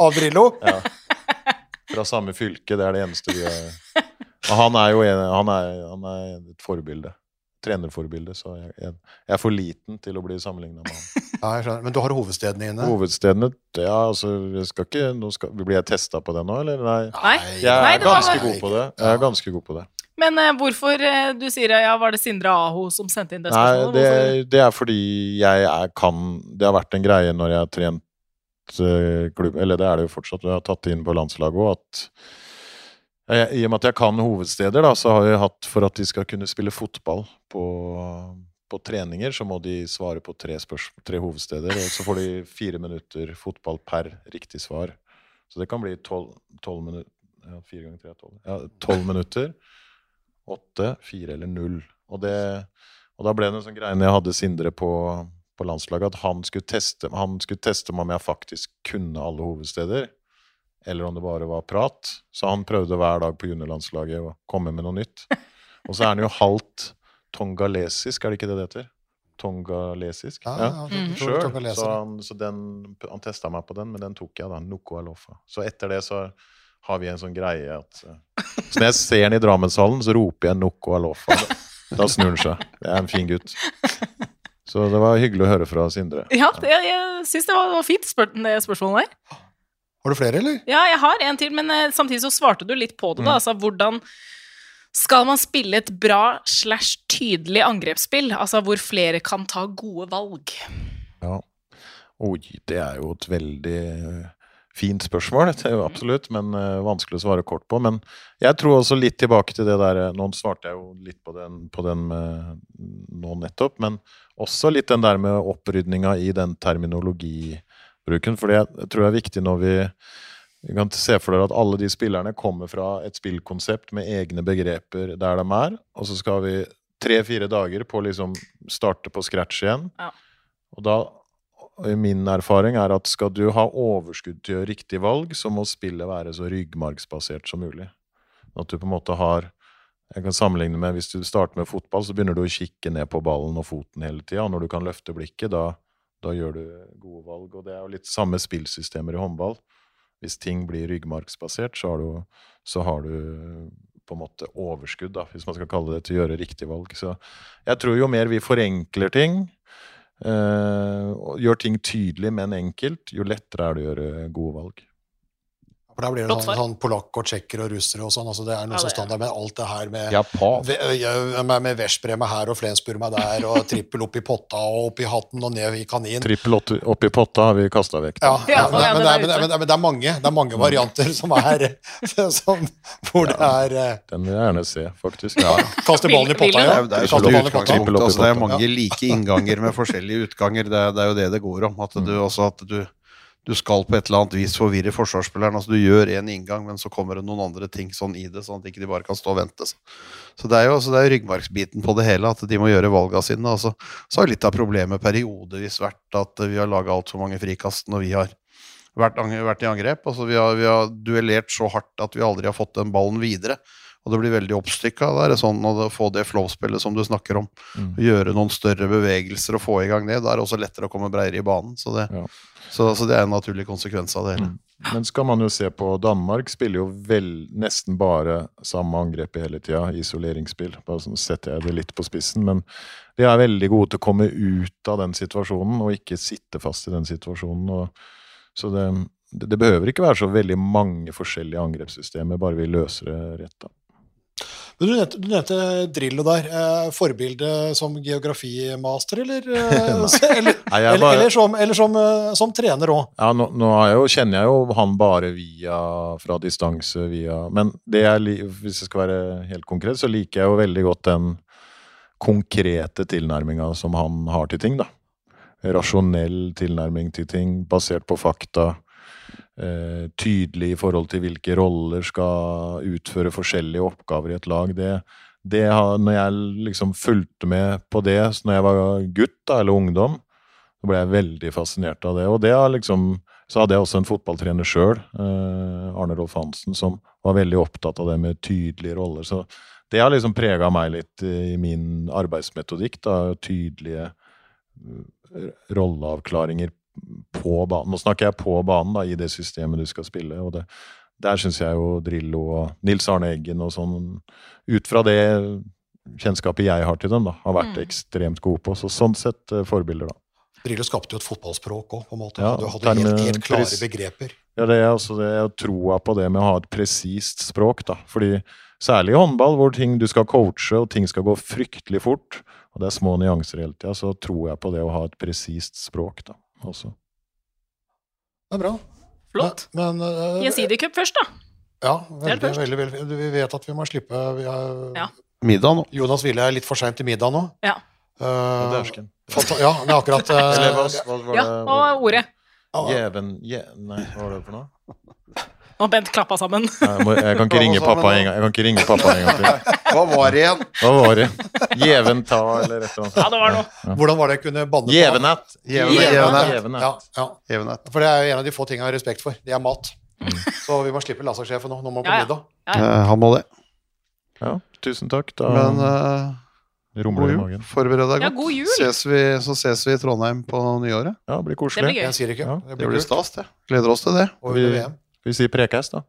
A: av Drillo?
C: Ja. [LAUGHS] Fra samme fylke, det er det eneste vi er Og han er jo en, han er, han er et forbilde. Trenerforbilde, så jeg, jeg, jeg er for liten til å bli sammenligna med han. [LAUGHS]
A: Ja, jeg skjønner. Men du har hovedstedene inne?
C: Hovedstedene Ja, altså, jeg skal ikke nå skal, Blir jeg testa på det nå, eller? Nei.
B: Nei.
C: Jeg
B: Nei,
C: er
B: var-
C: ganske god på det. Jeg er ganske god på det.
B: Men uh, hvorfor eh, Du sier ja, var det Sindre Aho som sendte inn det
C: Nei, det, det er fordi jeg er, kan Det har vært en greie når jeg har trent eh, klubb Eller det er det jo fortsatt, jeg har tatt det inn på landslaget òg, at jeg, I og med at jeg kan hovedsteder, da, så har jeg hatt for at de skal kunne spille fotball på, på treninger, så må de svare på tre, tre hovedsteder. Og så får de fire minutter fotball per riktig svar. Så det kan bli tolv minutter ja, Fire ganger tre er tolv. Ja, tolv minutter. Åtte, fire eller null. Og, det, og da ble det en sånn greie jeg hadde Sindre på, på landslaget, at han skulle, teste, han skulle teste meg om jeg faktisk kunne alle hovedsteder. Eller om det bare var prat. Så han prøvde hver dag på juniorlandslaget å komme med noe nytt. [LAUGHS] Og så er han jo halvt tongalesisk, er det ikke det det heter? Tongalesisk?
A: Ja, ja,
B: Mm.
C: Sure. Så, han, så den, han testa meg på den, men den tok jeg, da. Noko Alofa. Så etter det så har vi en sånn greie at eh, Så når jeg ser han i Drammenshallen, så roper jeg Noko Alofa. Da snur han seg. Det er en fin gutt. Så det var hyggelig å høre fra Sindre.
B: Ja, det, jeg syns det var, var fint, spør, det spørsmålet der.
A: Har du flere, eller?
B: Ja, jeg har en til, men eh, samtidig så svarte du litt på det, da.
C: Mm.
B: Altså, hvordan skal man spille et bra slash tydelig angrepsspill? Altså hvor flere kan ta gode valg.
C: Ja. Oi, det er jo et veldig fint spørsmål, [LAUGHS] det er jo absolutt, men eh, vanskelig å svare kort på. Men jeg tror også litt tilbake til det der noen Nå svarte jeg jo litt på den, på den med, nå nettopp, men også litt den der med opprydninga i den terminologibruken. For det tror jeg er viktig når vi vi kan se for dere at alle de spillerne kommer fra et spillkonsept med egne begreper der de er, og så skal vi tre-fire dager på å liksom starte på scratch igjen.
B: Ja.
C: Og da Min erfaring er at skal du ha overskudd til å gjøre riktig valg, så må spillet være så ryggmargsbasert som mulig. At du på en måte har Jeg kan sammenligne med hvis du starter med fotball, så begynner du å kikke ned på ballen og foten hele tida. Når du kan løfte blikket, da, da gjør du gode valg. Og det er jo litt samme spillsystemer i håndball. Hvis ting blir ryggmargsbasert, så har du, så har du på en måte overskudd, da, hvis man skal kalle det, til å gjøre riktig valg. Så jeg tror jo mer vi forenkler ting, gjør ting tydelig, men enkelt, jo lettere er det å gjøre gode valg.
A: For da blir det sånn, sånn polakk og tsjekker og russere og sånn. altså Det er noe
B: Ja,
A: som
B: det er.
A: standard med alt det her med ja, med, med Veszprem her og Flensburg der, og trippel opp i potta og opp i hatten og ned i kanin.
C: Trippel opp i potta har vi kasta vekk.
A: Ja.
B: Ja,
A: men, men, det
B: er
A: er, men, er, men det er- men det er mange det er mange varianter som er [LAUGHS] som, Hvor det er
C: Den vil jeg gjerne se, faktisk.
A: Kaste ballen i potta, ja.
B: det?
D: Det er jo sånn i
A: potta.
D: Altså, det er mange
A: Ja.
D: like innganger med forskjellige utganger. Det er, det er jo det det går om. At du, også at du, du skal på et eller annet vis forvirre forsvarsspilleren. Altså, du gjør én inngang, men så kommer det noen andre ting sånn i det, sånn at ikke de bare kan stå og vente. Så, det er jo altså, det er ryggmargsbiten på det hele, at de må gjøre valgene sine. Altså, så har litt av problemet periodevis vært at vi har laga altfor mange frikast når vi har vært, vært i angrep. Altså, vi, har, vi har duellert så hardt at vi aldri har fått den ballen videre. Og det blir veldig oppstykka. Da er sånn å få det flow-spillet som du snakker om.
C: Mm.
D: Gjøre noen større bevegelser og få i gang det. Da er det også lettere å komme bredere i banen. Så det,
C: Ja.
D: så, så det er en naturlig konsekvens av det hele.
C: Mm. Men skal man jo se på Danmark, spiller jo vel, nesten bare samme angrepet hele tida, isoleringsspill. Bare sånn setter jeg det litt på spissen, men de er veldig gode til å komme ut av den situasjonen, og ikke sitte fast i den situasjonen. Og, så det, det, det behøver ikke være så veldig mange forskjellige angrepssystemer, bare vi løser det rett. da.
A: Du nevnte, du nevnte Drillo der. Eh, forbilde som geografimaster, eller? Eh, [LAUGHS] eller, eller,
C: bare-
A: eller, som, eller som, eh, som trener òg?
C: Ja, nå, nå jeg jo, kjenner jeg jo han bare via, fra distanse via Men det jeg, hvis jeg skal være helt konkret, så liker jeg jo veldig godt den konkrete tilnærminga som han har til ting, da. Rasjonell tilnærming til ting, basert på fakta. Eh, tydelig i forhold til hvilke roller skal utføre forskjellige oppgaver i et lag. Det, det har, når jeg liksom fulgte med på det når jeg var gutt da, eller ungdom, så ble jeg veldig fascinert av det. Og det har liksom, så hadde jeg også en fotballtrener sjøl, eh, Arne Rolf Hansen, som var veldig opptatt av det med tydelige roller. Så det har liksom prega meg litt i min arbeidsmetodikk. da, Tydelige eh, rolleavklaringer på banen. Nå snakker jeg på banen, da, i det systemet du skal spille. og det, Der syns jeg jo Drillo og Nils Arne Eggen og sånn, ut fra det kjennskapet jeg har til dem, da, har vært
B: Mm.
C: ekstremt gode på. Så sånn sett eh, forbilder, da.
A: Drillo skapte jo et fotballspråk òg, på en måte.
C: Ja,
A: du hadde helt,
C: termen-
A: helt klare
C: pres-
A: begreper.
C: Ja, det er altså det jeg troa på det med å ha et presist språk, da. Fordi særlig i håndball, hvor ting du skal coache, og ting skal gå fryktelig fort, og det er små nyanser hele tida, så tror jeg på det å ha et presist språk, da. Også.
A: Det er bra.
B: Flott.
A: Men, men eh,
B: Gjensidig-cup først, da.
A: Ja,
B: Det det
A: veldig,
B: først.
A: veldig, veldig, Vi vet at vi må slippe vi er,
B: Ja.
D: Middag nå.
A: Jonas Ville er litt for seint til middag nå.
B: Ja.
A: Uh, ja, det er akkurat uh,
C: Eller hva, var
B: Ja,
C: det?
B: hva var ordet?
C: Gjeven je, Nei, hva var det for noe?
B: Har Bent klappa sammen.
C: Jeg, må, jeg kan ikke ringe pappa en gang Jeg kan ikke ringe pappa en gang til. [LAUGHS]
D: Hva var det igjen?
C: Hva var det? Gjeven ta, eller et eller annet.
B: Ja, det var noe.
A: Hvordan var det jeg kunne banne på?
D: Jevne.
A: Ja, ja. For det er jo en av de få tingene jeg har respekt for. Det er mat. Så vi må slippe lasersjefen nå. Nå må han på
B: Ja, ja.
A: middag.
B: Ja, ja.
D: Eh, Han må det.
C: Ja, tusen takk. Da
D: Men uh,
C: rumler det i magen.
D: Forbered deg
B: Ja,
D: godt.
B: god jul.
D: Ses vi, så ses vi i Trondheim på nyåret.
C: Ja, det blir
B: Det blir gøy.
A: Jeg sier ikke.
C: Ja,
A: det
D: Det
A: blir
D: blir stas, det. Gleder oss til det.
A: Og
C: Vi-
A: VM.
C: Vi sier prekes, da.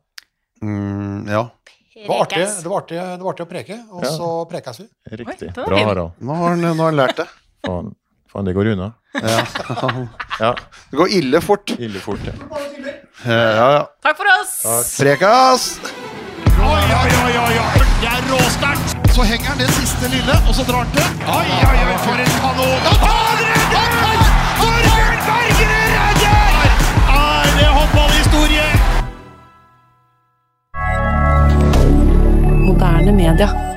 D: Mm, ja.
A: Det var artig, det var artig, det var artig å preke, og
C: Ja.
A: så prekes vi.
C: Riktig.
B: Oi,
C: Bra. Harald.
D: Nå har han, nå har han lært det.
C: Faen, faen, det går unna.
D: Ja.
C: Ja,
D: Det går ille fort.
C: ille fort, ja.
D: Ja, ja.
B: Takk for oss!
D: Prekas!
F: Oi, oi, oi, oi, oi. Det er råsterkt. Så henger han det siste lille, og så drar han til. Oi, oi, oi, for en kanon. Han redder! Torbjørn Bergerud redder! Er det håndballhistorie?
G: Moderne media.